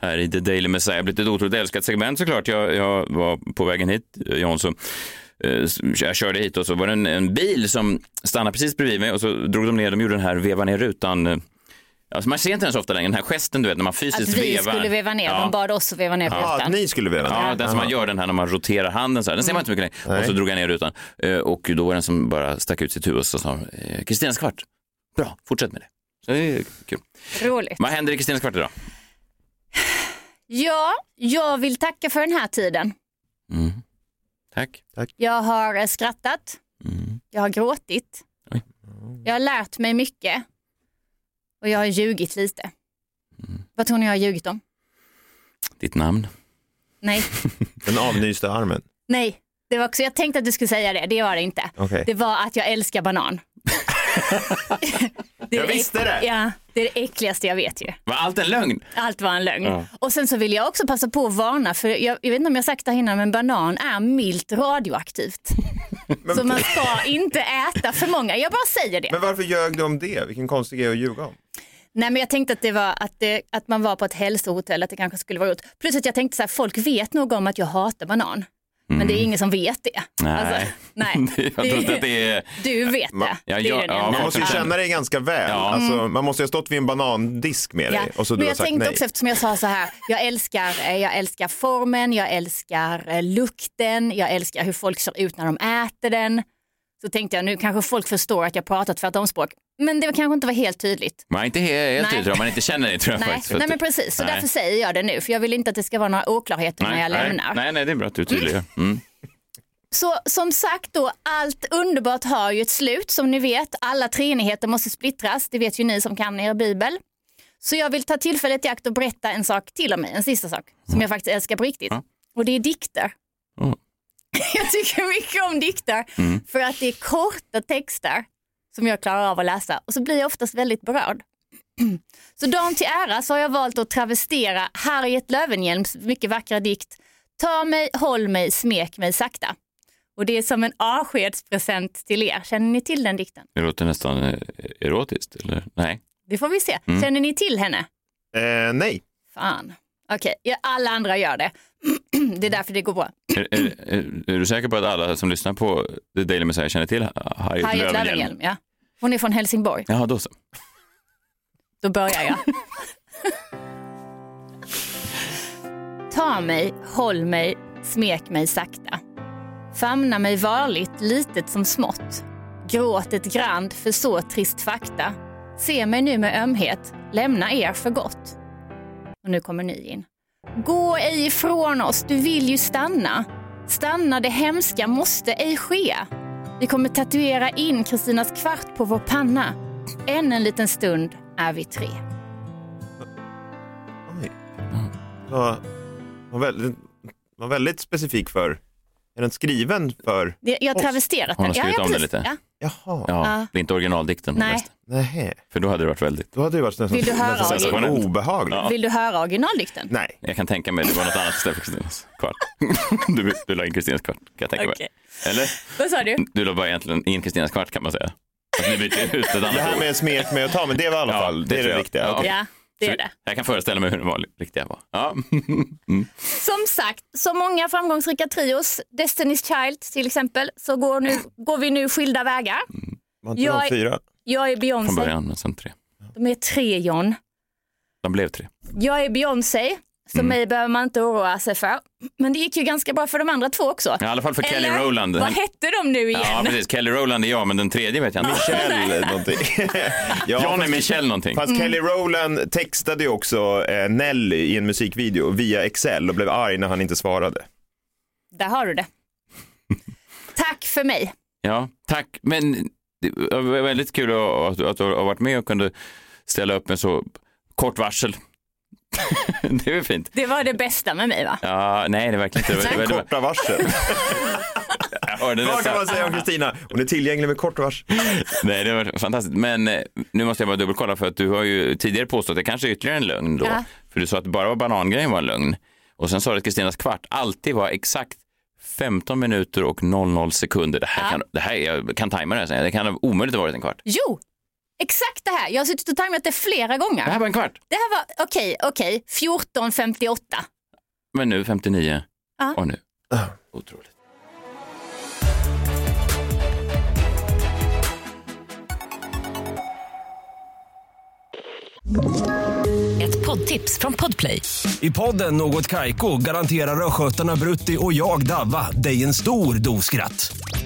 här i The Daily Messiah. Blivit ett otroligt älskat segment såklart. Jag, jag var på vägen hit, eh, John, så jag körde hit och så var det en, en bil som stannade precis bredvid mig och så drog de ner, de gjorde den här veva ner rutan Alltså man ser inte den så ofta längre, den här gesten du vet när man Att fysiskt vi vevar. skulle veva ner, Ja. de bad oss att veva ner Ja, att ni skulle veva Ja, den som man gör den här när man roterar handen så här. Den ser man inte mycket längre. Och så drog jag ner rutan. Eh, Och då var det en som bara stack ut sitt huvud och så sa eh, Kristinas kvart. Bra, fortsätt med det. Så det är kul. Roligt. Vad händer i Kristinas kvart idag? Ja, jag vill tacka för den här tiden. Mm. Tack. Jag har eh, skrattat. Jag har gråtit. Oj. Jag har lärt mig mycket. Och jag har ljugit lite. Vad tror ni jag har ljugit om? Ditt namn? Nej, Den avnysta armen. nej. Det var också, jag tänkte att du skulle säga det, det var det inte. Okej. Det var att jag älskar banan. Det Jag visste det. Ja, det är det äckligaste jag vet ju. Var allt en lögn? Allt var en lögn. Ja. Och sen så vill jag också passa på att varna, för jag, jag vet inte om jag sagt det här innan, men banan är milt radioaktivt. Så man ska inte äta för många. Jag bara säger det. Men varför ljög du om det? Vilken konstig grej att ljuga om. Nej men jag tänkte att det var att, det, att man var på ett hälsohotell, att det kanske skulle vara roligt. Plus att jag tänkte så här, folk vet nog om att jag hatar banan. Men det är ingen som vet det. Nej. Alltså, nej. jag tror inte att det är... Du vet det. Ja, det är jag- den ja, enda. Man måste ju känna dig ganska väl. Ja. Alltså, Mm. man måste ju ha stått vid en banandisk med Ja. dig och så du Men har jag sagt tänkte nej. också eftersom jag sa så här, jag älskar, eh, jag älskar formen, jag älskar eh, lukten, jag älskar hur folk ser ut när de äter den. Så tänkte jag nu kanske folk förstår att jag pratar tvärtomspråk. Men det kanske inte var helt tydligt. Man är inte helt Nej. tydlig om man inte känner dig tror jag Nej, faktiskt. nej men precis, så Nej. därför säger jag det nu. För jag vill inte att det ska vara några oklarheter när jag nej, lämnar. nej, nej, det är bra att du är tydlig. Mm. Så som sagt då, allt underbart har ju ett slut som ni vet. Alla treenigheter måste splittras, det vet ju ni som kan er bibel. Så jag vill ta tillfället i akt och berätta en sak till om mig, en sista sak som jag faktiskt älskar på riktigt. Och det är dikter. Mm. Jag tycker mycket om dikter för att det är korta texter som jag klarar av att läsa och så blir jag oftast väldigt berörd. Så dagen till ära så har jag valt att travestera Harriet Löwenhjelms mycket vackra dikt Ta mig, håll mig, smek mig sakta. Och det är som en avskedspresent till er. Känner ni till den dikten? Det låter nästan eh, erotiskt, eller? Nej. Det får vi se. Mm. Känner ni till henne? Eh, nej. Fan. Okej, ja, alla andra gör det. det är därför det går bra. Är, är, är, är du säker på att alla som lyssnar på The Daily Messiah känner till Harriet Harriet? Löwenhjelm, ja. Hon är från Helsingborg. Jaha, då så. Då börjar jag. Ta mig, håll mig, smek mig sakta. Famna mig varligt, litet som smått. Gråt ett grand för så trist fakta. Se mig nu med ömhet, lämna er för gott. Och nu kommer ni in. Gå ej ifrån oss, du vill ju stanna. Stanna, det hemska måste ej ske. Vi kommer tatuera in Kristinas kvart på vår panna. Än en liten stund är vi tre. Oj. Var, var, väldigt, var väldigt specifik för... Är den skriven för... Det- Jag har travesterat Hon har den. skrivit om det precis. lite. Ja. Jaha. Ja, Ja. det är inte originaldikten hon Nej. läste. Nej. För då hade det varit väldigt... Då hade det varit nästan, Vill du höra nästan original? obehagligt. Ja. Vill du höra originaldikten? Nej. Jag kan tänka mig det var något annat istället för Kristinas kvart. Du, du la in Kristinas kvart, kan jag tänka Okej. mig. Eller? Vad sa du? Du la bara egentligen in Kristinas kvart kan man säga. Att ni bytte ut ett annat Det här ord. med smek med att ta, men det var i alla Ja, fall, det, är tror det jag. riktiga. Ja. Okej. Ja, det är det. Jag kan föreställa mig hur den var, riktiga var. Ja. Mm. Som sagt, som många framgångsrika trios, Destiny's Child till exempel, så går, nu, går vi nu skilda vägar. Var inte Jag de är- fyra? Jag är Från Beyoncé. början, men sen tre. De är tre John. De blev tre. Jag är Beyoncé, så Mm. mig behöver man inte oroa sig för. Men det gick ju ganska bra för de andra två också. I alla fall för Kelly Eller, Rowland. Vad hette de nu igen? Ja, precis. Kelly Rowland är jag, men den tredje vet jag inte. Michelle någonting. ja, John är fast- Michelle någonting. Mm. Fast Kelly Rowland textade ju också eh, Nelly i en musikvideo via Excel och blev arg när han inte svarade. Där har du det. Tack för mig. Ja, tack. Men det var väldigt kul att, att du har varit med och kunde ställa upp med så kort varsel. det är väl fint. Det var det bästa med mig va? Ja, nej, det är verkligen inte. Det var- det var- Korta varsel. Vad kan man säga om Kristina? Hon är tillgänglig med kort varsel. Nej, det var fantastiskt. Men eh, nu måste jag bara dubbelkolla för att du har ju tidigare påstått att det kanske är ytterligare en lögn då. Ja. För du sa att bara var banangrejen var en lögn. Och sen sa du att Kristinas kvart alltid var exakt 15 minuter och 00 sekunder. Det här Ja. kan, det här, jag kan tajma det här sen. Det kan omöjligt ha varit en kvart. Jo, Exakt det här. Jag har suttit och tajmat det flera gånger. Det här var en kvart. Det här var, okej, okej, 14.58. Men nu 59. Ja. Och nu. Otroligt. Ett poddtips från Podplay. I podden Något Kaiko garanterar östgötarna Brutti och jag, Davva, dig en stor dos skratt.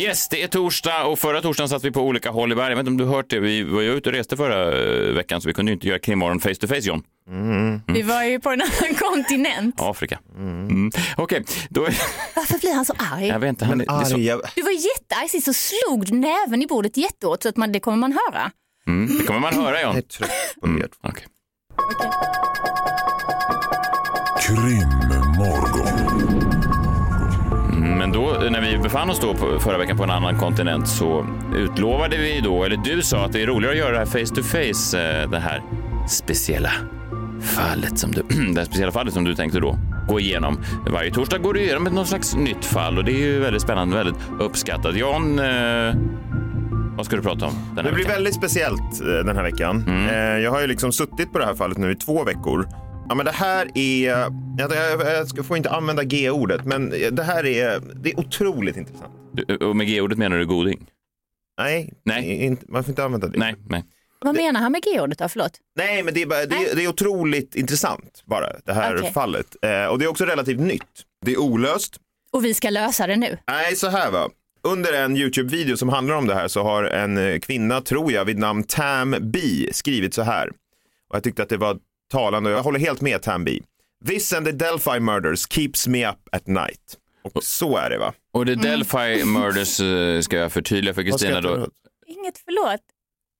Yes, det är torsdag och förra torsdagen satt vi på olika håll i världen. Jag vet inte om du hört det, vi var ju ute och reste förra eh, veckan så vi kunde inte göra krimmorgon face to face John. Vi var ju på en annan kontinent. Afrika. Mm. Okej, då... Varför blir han så arg? Jag vet inte, han, det är så... Du var jättearg sist och slog du näven i bordet jättehårt så att man, det kommer man höra. Mm, det kommer man höra John. Jag är trött på mm. okay. Krimmorgon. Men då, när vi befann oss då på, förra veckan på en annan kontinent så utlovade vi då, eller du sa att det är roligare att göra det här face to face, det här speciella fallet som du, det här speciella fallet som du tänkte då gå igenom. Varje torsdag går du igenom ett något slags nytt fall och det är ju väldigt spännande, väldigt uppskattat. Jan, eh, vad ska du prata om den här Det blir veckan? väldigt speciellt eh, den här veckan. Mm. Eh, Jag har ju liksom suttit på det här fallet nu i två veckor. Ja, men det här är, jag, jag, jag ska- får inte använda G-ordet, men det här är, det är otroligt intressant. Du- Och med G-ordet menar du goding? Nej, Nej. Inte, man får inte använda det. Nej, nej. Vad menar han med G-ordet då? Förlåt. Nej, men det är, bara, det, är, det är otroligt intressant bara, det här Okej. fallet. Eh, och det är också relativt nytt. Det är olöst. Och vi ska lösa det nu. Nej, så här va. Under en YouTube-video som handlar om det här så har en kvinna, tror jag, vid namn Tam B skrivit så här. Och jag tyckte att det var talande jag håller helt med Tam B. This and the Delphi murders keeps me up at night. Och så är det va? Och det Delphi Murders eh, ska jag förtydliga för Kristina då. Inget förlåt.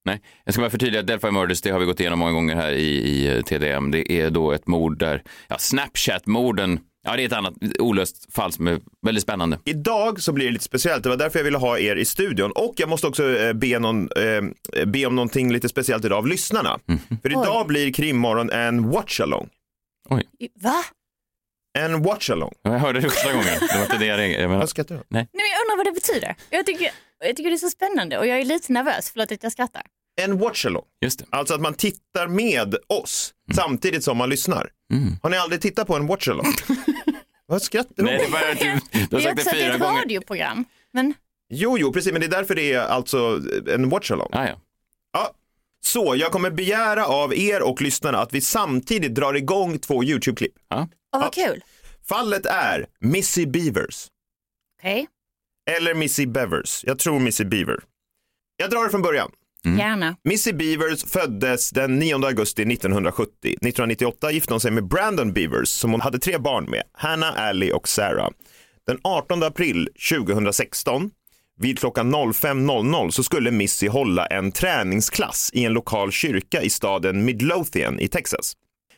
Nej, jag ska bara förtydliga att Delphi Murders, det har vi gått igenom många gånger här i, i eh, TDM. Det är då ett mord där, ja, Snapchat-morden, ja det är ett annat olöst fall som är väldigt spännande. Idag så blir det lite speciellt, det var därför jag ville ha er i studion. Och jag måste också eh, be, någon, eh, be om någonting lite speciellt idag av lyssnarna. För idag blir Krimmorgon en watch-along. Va? En watch-along. Jag hörde det första gången, det var inte det jag reagerade. Men... Vad? Nej. Nej, men jag undrar vad det betyder. Jag tycker, jag tycker det är så spännande och jag är lite nervös. Förlåt att jag skrattar. En watch-along. Just det. Alltså att man tittar med oss samtidigt som man lyssnar. Har ni aldrig tittat på en watch-along? Vad skrattar du Nej, det bara att du, du har Det är sagt också det att det är fyra ett gånger. radioprogram. Men Jo, jo, precis, men det är därför det är alltså en watch-along. Ah, ja. Ja. Så jag kommer begära av er och lyssnarna att vi samtidigt drar igång två YouTube-klipp. Ja. åh, vad kul. Fallet är Missy Beavers. Okej, Eller Missy Bevers. Jag tror Missy Beaver. Jag drar det från början. Gärna. Missy Beavers föddes den 9 augusti 1970. 1998 gifte hon sig med Brandon Beavers som hon hade tre barn med, Hannah, Allie och Sarah. Den 18 april 2016 vid klockan 05.00 så skulle Missy hålla en träningsklass i en lokal kyrka i staden Midlothian i Texas.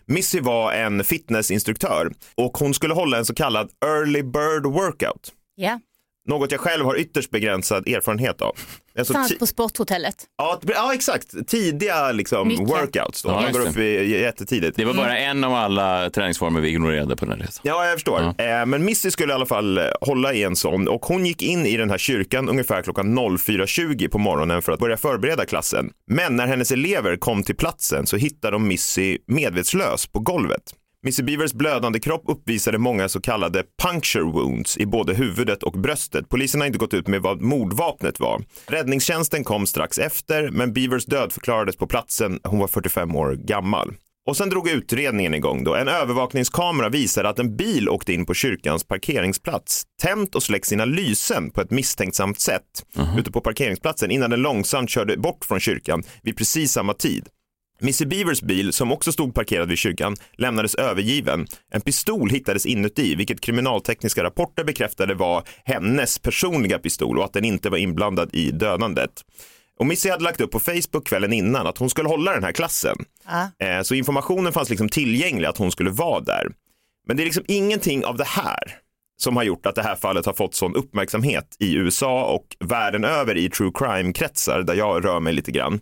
Missy var en fitnessinstruktör och hon skulle hålla en så kallad early bird workout. Ja, Något jag själv har ytterst begränsad erfarenhet av. Alltså fanns på sporthotellet. Ja, ja exakt. Tidiga liksom, workouts. Då. Ja, Man går det. upp i, jättetidigt. Det var bara en av alla träningsformer vi ignorerade på den här resan. Ja, jag förstår. Eh, men Missy skulle i alla fall eh, hålla i en sån och hon gick in i den här kyrkan ungefär klockan 04.20 på morgonen för att börja förbereda klassen. Men när hennes elever kom till platsen så hittade de Missy medvetslös på golvet. Missy Beavers blödande kropp uppvisade många så kallade puncture wounds i både huvudet och bröstet. Polisen har inte gått ut med vad mordvapnet var. Räddningstjänsten kom strax efter, men Beavers död förklarades på platsen. Hon var 45 år gammal. Och sen drog utredningen igång då. En övervakningskamera visade att en bil åkte in på kyrkans parkeringsplats, tänt och släckt sina lysen på ett misstänksamt sätt ute på parkeringsplatsen innan den långsamt körde bort från kyrkan vid precis samma tid. Missy Beavers bil, som också stod parkerad vid kyrkan, lämnades övergiven. En pistol hittades inuti, vilket kriminaltekniska rapporter bekräftade var hennes personliga pistol och att den inte var inblandad i dödandet. Och Missy hade lagt upp på Facebook kvällen innan att hon skulle hålla den här klassen. Ja. Eh, Så informationen fanns liksom tillgänglig att hon skulle vara där. Men det är liksom ingenting av det här som har gjort att det här fallet har fått sån uppmärksamhet i USA och världen över i true crime-kretsar där jag rör mig lite grann.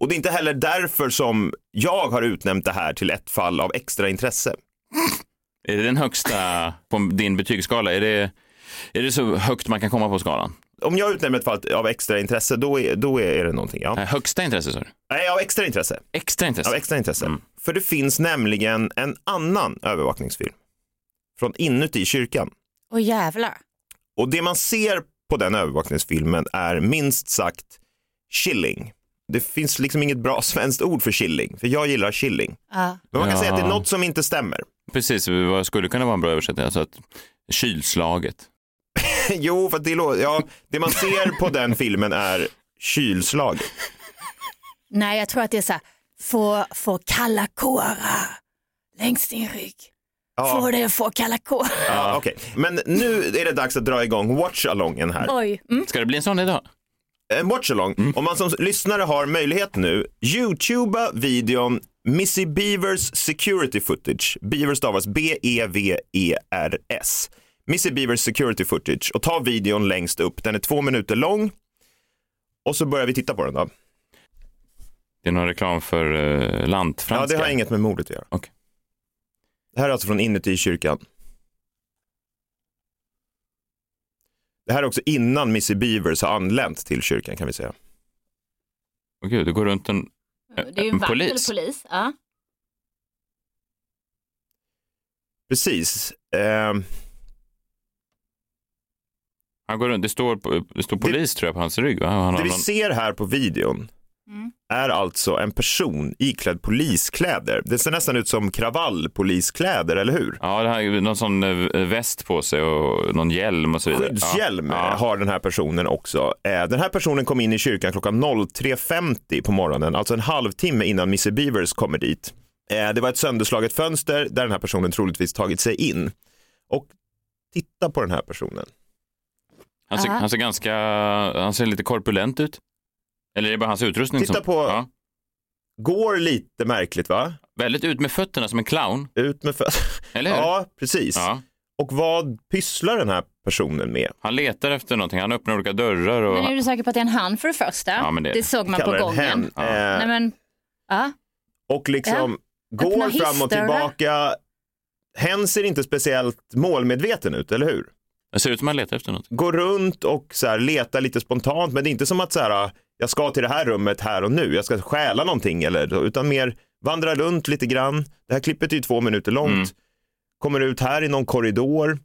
Och det är inte heller därför som jag har utnämnt det här till ett fall av extra intresse. Är det den högsta på din betygsskala? Är det, är det så högt man kan komma på skalan? Om jag utnämner ett fall av extra intresse, då är, då är det någonting. Ja. Högsta intresse, sa du? Nej, av extra intresse. Extra intresse? Av extra intresse. För det finns nämligen en annan övervakningsfilm från inuti kyrkan. Åh jävlar. Och det man ser på den övervakningsfilmen är minst sagt chilling. Det finns liksom inget bra svenskt ord för chilling, för jag gillar chilling. Ja. Men man kan Ja. säga att det är något som inte stämmer. Precis, vad skulle kunna vara en bra översättning? Alltså att kylslaget. jo, för att det, ja, det man ser på den filmen är kylslag. Nej, jag tror att det är så här, få, få kalla kårar längs din rygg. Ja. Få dig att få kalla kårar. Ja, okej. Men nu är det dags att dra igång watch-alongen här. Oj. Mm. Ska det bli en sån idag? En watch-along. Om man som lyssnare har möjlighet nu, youtuba videon Missy Beavers security footage. Beaver stavas B-E-V-E-R-S. Missy Beavers security footage och ta videon längst upp. Den är två minuter lång. Och så börjar vi titta på den då. Det är någon reklam för uh, Ja, lantfranska? det har inget med mordet att göra. Okej. Det här är alltså från inuti kyrkan. Det här är också innan Missy Beavers har anlänt till kyrkan kan vi säga. Åh gud, det går runt en, Det är ju en en polis. polis. Ja. Precis. Ehm, Han går runt, det står, på- det står polis tror jag på hans rygg. Det vi någon... ser här på videon är alltså en person iklädd poliskläder. Det ser nästan ut som kravallpoliskläder, eller hur? Ja, det har ju någon sån eh, väst på sig och någon hjälm och så vidare. Skyddshjälm Ja. har den här personen också. Eh, Den här personen kom in i kyrkan klockan 03.50 på morgonen, alltså en halvtimme innan Missy Beavers kommer dit. Eh, Det var ett sönderslaget fönster där den här personen troligtvis tagit sig in. Och titta på den här personen. Han ser, han ser ganska, han ser lite korpulent ut. Eller är det bara hans utrustning Titta som... på- Ja. Går lite märkligt va? Väldigt ut med fötterna som en clown. Ut med fötterna. Eller hur? Ja, precis. Ja. Och vad pysslar den här personen med? Han letar efter någonting, han öppnar olika dörrar och... Men är du säker på att det är en han för det första? Ja, men det- såg man på gången. hen. Eh, Nej, men, ja. och liksom Öppna går fram och tillbaka. Hen ser inte speciellt målmedveten ut, eller hur? Det ser ut som han letar efter något. Går runt och så här, letar lite spontant, men det är inte som att så här, jag ska till det här rummet här och nu, jag ska stjäla någonting, eller, utan mer vandra runt lite grann. Det här klippet är ju två minuter långt. Mm. Kommer ut här i någon korridor.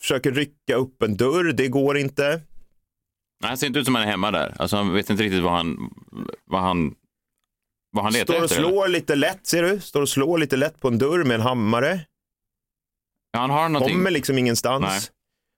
Försöker rycka upp en dörr, det går inte. Han ser inte ut som han är hemma där. Alltså han vet inte riktigt vad han, vad han, vad han letar Står och efter. eller? slår lite lätt, ser du? Står och slår lite lätt på en dörr med en hammare. Ja, han har någonting. Kommer liksom ingenstans. Nej.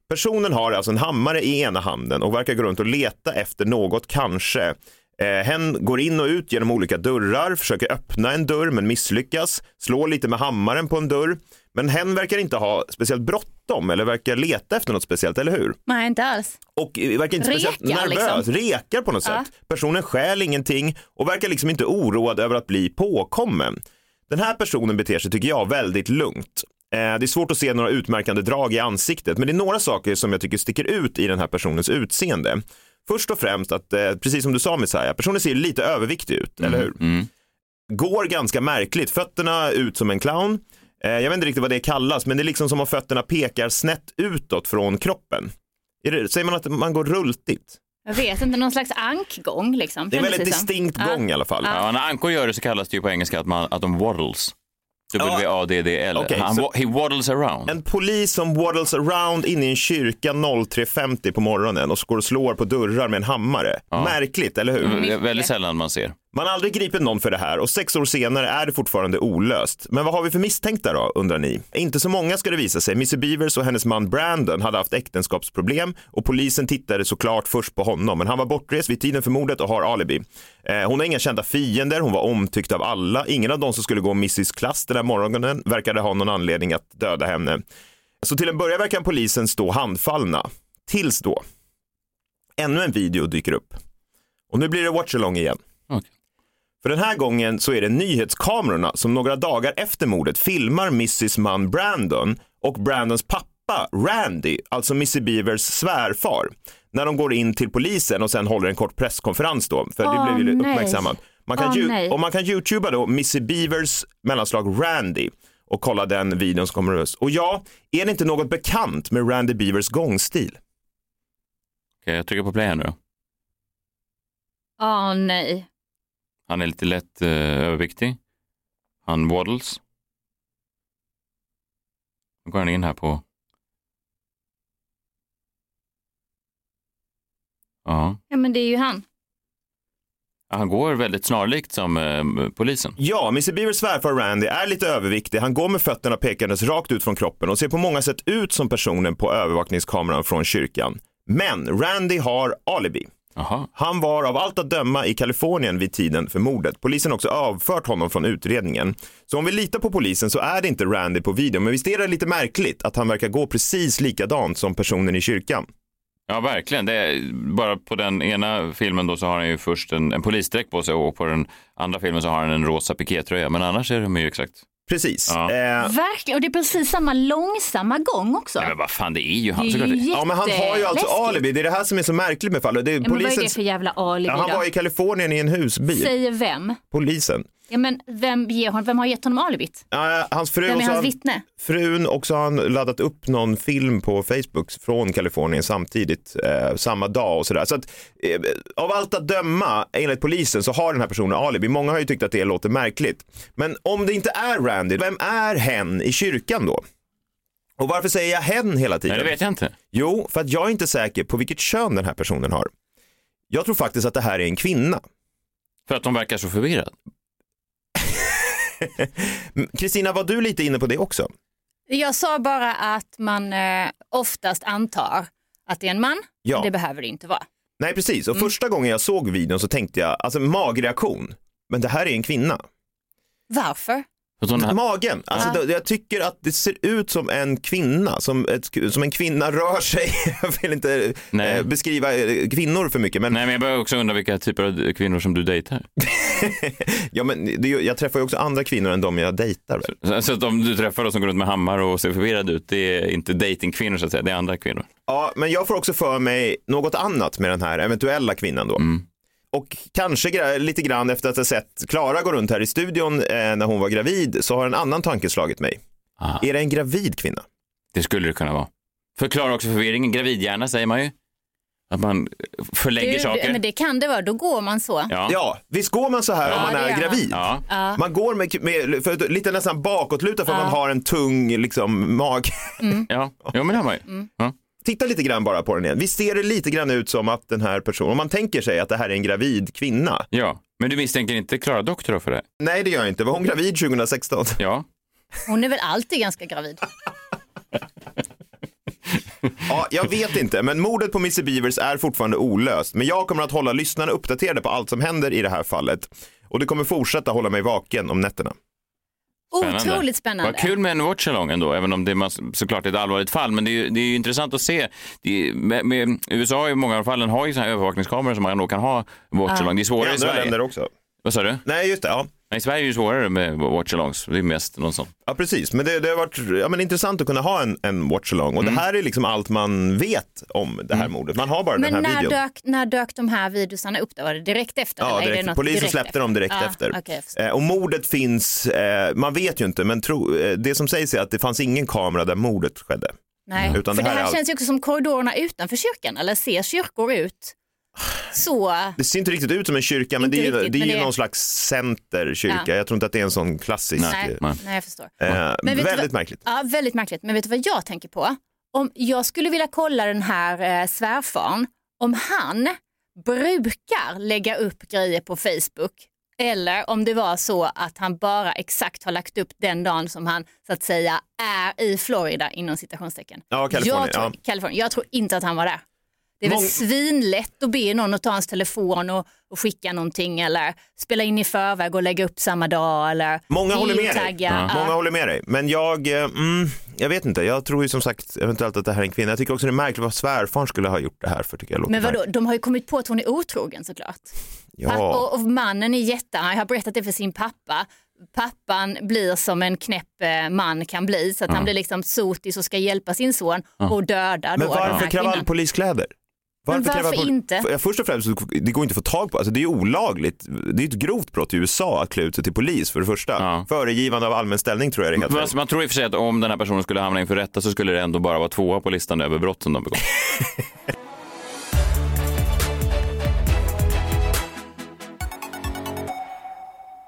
Personen har alltså en hammare i ena handen och verkar gå runt och leta efter något kanske. Eh, hen går in och ut genom olika dörrar, försöker öppna en dörr men misslyckas, slår lite med hammaren på en dörr. Men hen verkar inte ha speciellt bråttom eller verkar leta efter något speciellt, eller hur? Nej, inte alls. Och eh, verkar inte speciellt Rekar, nervös, liksom. rekar på något Ja. sätt. Personen stjäl ingenting och verkar liksom inte oroad över att bli påkommen. Den här personen beter sig, tycker jag, väldigt lugnt. Eh, Det är svårt att se några utmärkande drag i ansiktet, men det är några saker som jag tycker sticker ut i den här personens utseende. Först och främst att, eh, precis som du sa Messiah, personen ser lite överviktig ut, eller hur? Mm. Går ganska märkligt, fötterna ut som en clown. Eh, Jag vet inte riktigt vad det kallas, men det är liksom som om fötterna pekar snett utåt från kroppen. Det, säger man att man går rultigt? Jag vet inte, någon slags ankgång liksom. Det är en väldigt distinkt gång i alla fall. Ja, när ankor gör det så kallas det ju på engelska att, man, att de waddles. W-A-D-D-L. Okej, Han He waddles around. En polis som waddles around inne i en kyrka 03.50 på morgonen och går och slår på dörrar med en hammare. Märkligt, eller hur? Vä- Väldigt sällan man ser. Man har aldrig gripit någon för det här och sex år senare är det fortfarande olöst. Men vad har vi för misstänkta då, undrar ni? Inte så många ska det visa sig. Missy Beavers och hennes man Brandon hade haft äktenskapsproblem och polisen tittade såklart först på honom. Men han var bortrest vid tiden för mordet och har alibi. Eh, hon har inga kända fiender, hon var omtyckt av alla. Ingen av dem som skulle gå Missys klass den där morgonen verkade ha någon anledning att döda henne. Så till en början verkar polisen stå handfallna. Tills då, ännu en video dyker upp. Och nu blir det watch-along igen. För den här gången så är det nyhetskamerorna som några dagar efter mordet filmar Mrs man Brandon och Brandons pappa Randy, alltså Missy Beavers svärfar, när de går in till polisen och sen håller en kort presskonferens då, för Åh, det blev ju nej. uppmärksammat. Man kan, nej. och man kan youtuba då Missy Beavers mellanslag Randy och kolla den videon som kommer ut. Och ja, är det inte något bekant med Randy Beavers gångstil? Okej, jag trycker på play här nu då. Åh nej. Han är lite lätt eh, överviktig. Han waddles. Nu går han in här på... Ja. Ja men det är ju han. Han går väldigt snarlikt som eh, polisen. Ja, Missy Beavers svärfar Randy är lite överviktig. Han går med fötterna pekandes rakt ut från kroppen och ser på många sätt ut som personen på övervakningskameran från kyrkan. Men Randy har alibi. Han var av allt att döma i Kalifornien vid tiden för mordet. Polisen har också avfört honom från utredningen. Så om vi litar på polisen så är det inte Randy på video. Men visst är det lite märkligt att han verkar gå precis likadant som personen i kyrkan? Ja, verkligen. Det är, bara på den ena filmen då så har han ju först en, en polisdräkt på sig och på den andra filmen så har han en rosa pikétröja. Men annars är de ju exakt. Precis. Ja. Verkligen, och det är precis samma långsamma gång också. Nej, men vad fan, det är ju han Det är såklart. ju Ja, men han har ju alltså Jätteläskigt. alibi. Det är det här som är så märkligt med fallet. Det är Ja, men vad är det för jävla alibi Ja, han då? var i Kalifornien i en husbil. Säger vem? Polisen. Ja, men vem, ger hon, vem har gett honom alibit? Ja, hans fru Vem och är hans han- vittne? Frun och så har han laddat upp någon film på Facebook från Kalifornien samtidigt, eh, samma dag och sådär. Så att eh, av allt att döma, enligt polisen, så har den här personen alibi. Många har ju tyckt att det låter märkligt. Men om det inte är Randy, vem är hen i kyrkan då? Och varför säger jag hen hela tiden? Nej, det vet jag inte. Jo, för att jag är inte säker på vilket kön den här personen har. Jag tror faktiskt att det här är en kvinna. För att de verkar så förvirrade. Kristina, var du lite inne på det också? Jag sa bara att man eh, oftast antar att det är en man. Ja. Det behöver det inte vara. Nej, precis. Mm. Och första gången jag såg videon så tänkte jag, alltså magreaktion. Men det här är en kvinna. Varför? Magen, alltså Ja. det, jag tycker att det ser ut som en kvinna, som, ett, som en kvinna rör sig. Jag vill inte eh, beskriva eh, kvinnor för mycket. Men... Nej, men jag börjar också undra vilka typer av kvinnor som du dejtar. ja, men det, jag träffar ju också andra kvinnor än de jag dejtar. Väl? Så att om du träffar dem som går runt med hammare och ser förvirrad ut, det är inte datingkvinnor så att säga, det är andra kvinnor. Ja, men jag får också för mig något annat med den här eventuella kvinnan då. Och kanske gra- lite grann efter att ha sett Klara gå runt här i studion eh, när hon var gravid så har en annan tanke slagit mig. Är det en gravid kvinna? Det skulle det kunna vara. Förklara också förvirringen, gravidhjärna säger man ju. Att man förlägger Det- saker. Men det kan det vara, då går man så. Ja. visst går man så här Ja, om man är gravid? Ja. Ja. Man går med, med för, lite nästan bakåtlutad för att Ja. man har en tung liksom, mag. Ja, jo, men det har man ju. Mm. Titta lite grann bara på den igen. Visst ser det lite grann ut som att den här personen, om man tänker sig att det här är en gravid kvinna. ja, men du misstänker inte Klara Doktor för det? Nej, det gör jag inte. Var hon gravid 2016? Ja. Hon är väl alltid ganska gravid. Ja, jag vet inte, men mordet på Missy Beavers är fortfarande olöst. Men jag kommer att hålla lyssnarna uppdaterade på allt som händer i det här fallet. Och det kommer fortsätta hålla mig vaken om nätterna. Otroligt spännande. Vad kul med en watchalong ändå, även om det är såklart ett allvarligt fall. Men det är ju, det är ju intressant att se. Det är, med, med, USA i många av fallen har ju såna här övervakningskameror som man då kan ha watchalong. Det är svårare I i, andra Sverige. länder också. Vad sa du? Nej, just det. Ja. Nej, I Sverige är det svårare med watchalongs. Det är mest någon sån. Ja, precis. Men det, det har varit ja, men intressant att kunna ha en, en watch-along. Och Mm. det här är liksom allt man vet om det här mordet. Man har bara Men den här när videon. dök, när dök de här videosarna upp? Då? Var det direkt efter? Ja, eller är det direkt. Polisen direkt släppte efter? dem direkt Ja, efter. förstår. Eh, och mordet finns, eh, man vet ju inte, men tro, eh, det som sägs är att det fanns ingen kamera där mordet skedde. Nej, Utan för det det här här, är allt- känns ju också som korridorerna utanför kyrkan, eller ser kyrkor ut så? Det ser inte riktigt ut som en kyrka, men Inte det är, riktigt, det är men ju det någon slags centerkyrka. Ja. Jag tror inte att det är en sån klassisk. Nej, eh, nej, jag förstår. Eh, Men vet du väldigt vad- märkligt. Ja, väldigt märkligt. Men vet du vad jag tänker på? Om jag skulle vilja kolla den här eh, svärfaren, om han brukar lägga upp grejer på Facebook eller om det var så att han bara exakt har lagt upp den dagen som han så att säga är i Florida inom citationstecken. Ja, Kalifornien, Jag tror, ja. Kalifornien. Jag tror inte att han var där. Det är väl Mång- svinlätt att be någon att ta hans telefon och, och skicka någonting eller spela in i förväg och lägga upp samma dag eller Många håller med dig. Ja. Många håller med dig. Men jag, eh, mm, jag vet inte, jag tror ju som sagt eventuellt att det här är en kvinna. Jag tycker också det är märkligt vad svärfaren skulle ha gjort det här för tycker jag Men vadå, de har ju kommit på att hon är otrogen såklart. Ja. Pappa, och, och mannen är jättearg, har berättat det för sin pappa. Pappan blir som en knäpp eh, man kan bli, så att Ja. han blir liksom sotis och ska hjälpa sin son och döda då Men varför här kravallpoliskläder? Men varför inte? För- Först och främst, det går inte att få tag på, alltså det är olagligt. Det är ett grovt brott i USA att klä ut sig till polis för det första. Föregivande av allmän ställning tror jag det Man, rätt. man tror i och för sig att om den här personen skulle hamna inför rätta så skulle det ändå bara vara tvåa på listan över brott som de begått.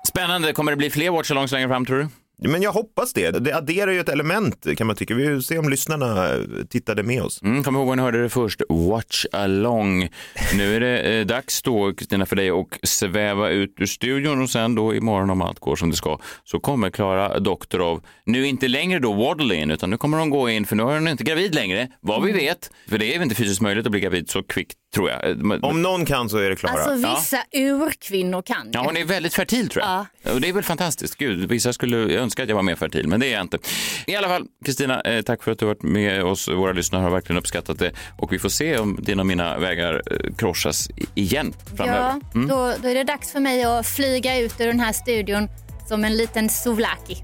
Spännande. Kommer det bli fler watchalongs längre fram tror du? Men jag hoppas det. Det adderar ju ett element kan man tycka. Vi får se om lyssnarna eh, tittade med oss. Mm, kom ihåg vad ni hörde det först, Watch along. Nu är det eh, dags då, Kristina, för dig att sväva ut ur studion och sen då imorgon om allt går som det ska så kommer Klara Doktorov, nu inte längre då waddle in utan nu kommer hon gå in för nu är hon inte gravid längre, vad vi vet. För det är väl inte fysiskt möjligt att bli gravid så kvickt tror jag. Eh, Om någon kan så är det Klara. Alltså vissa urkvinnor kan Ja, hon är väldigt fertil tror jag. Och det är väl fantastiskt. Gud, vissa skulle jag önska att jag var mer fertil, men det är jag inte. I alla fall, Kristina, eh, tack för att du har varit med oss. Våra lyssnare har verkligen uppskattat det. Och vi får se om dina och mina vägar eh, krossas igen framöver. Ja, Mm. då, då är det dags för mig att flyga ut ur den här studion som en liten souvlaki.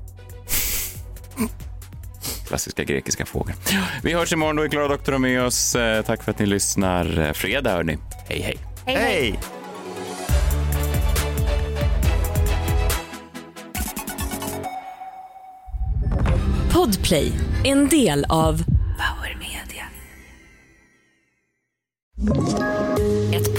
Klassiska grekiska fågel. Vi hörs imorgon, då är Klara Doktor med oss. Eh, Tack för att ni lyssnar. Eh, Fredag hörni. Hej, hej. Hej, hej. Podplay, en del av Power Media.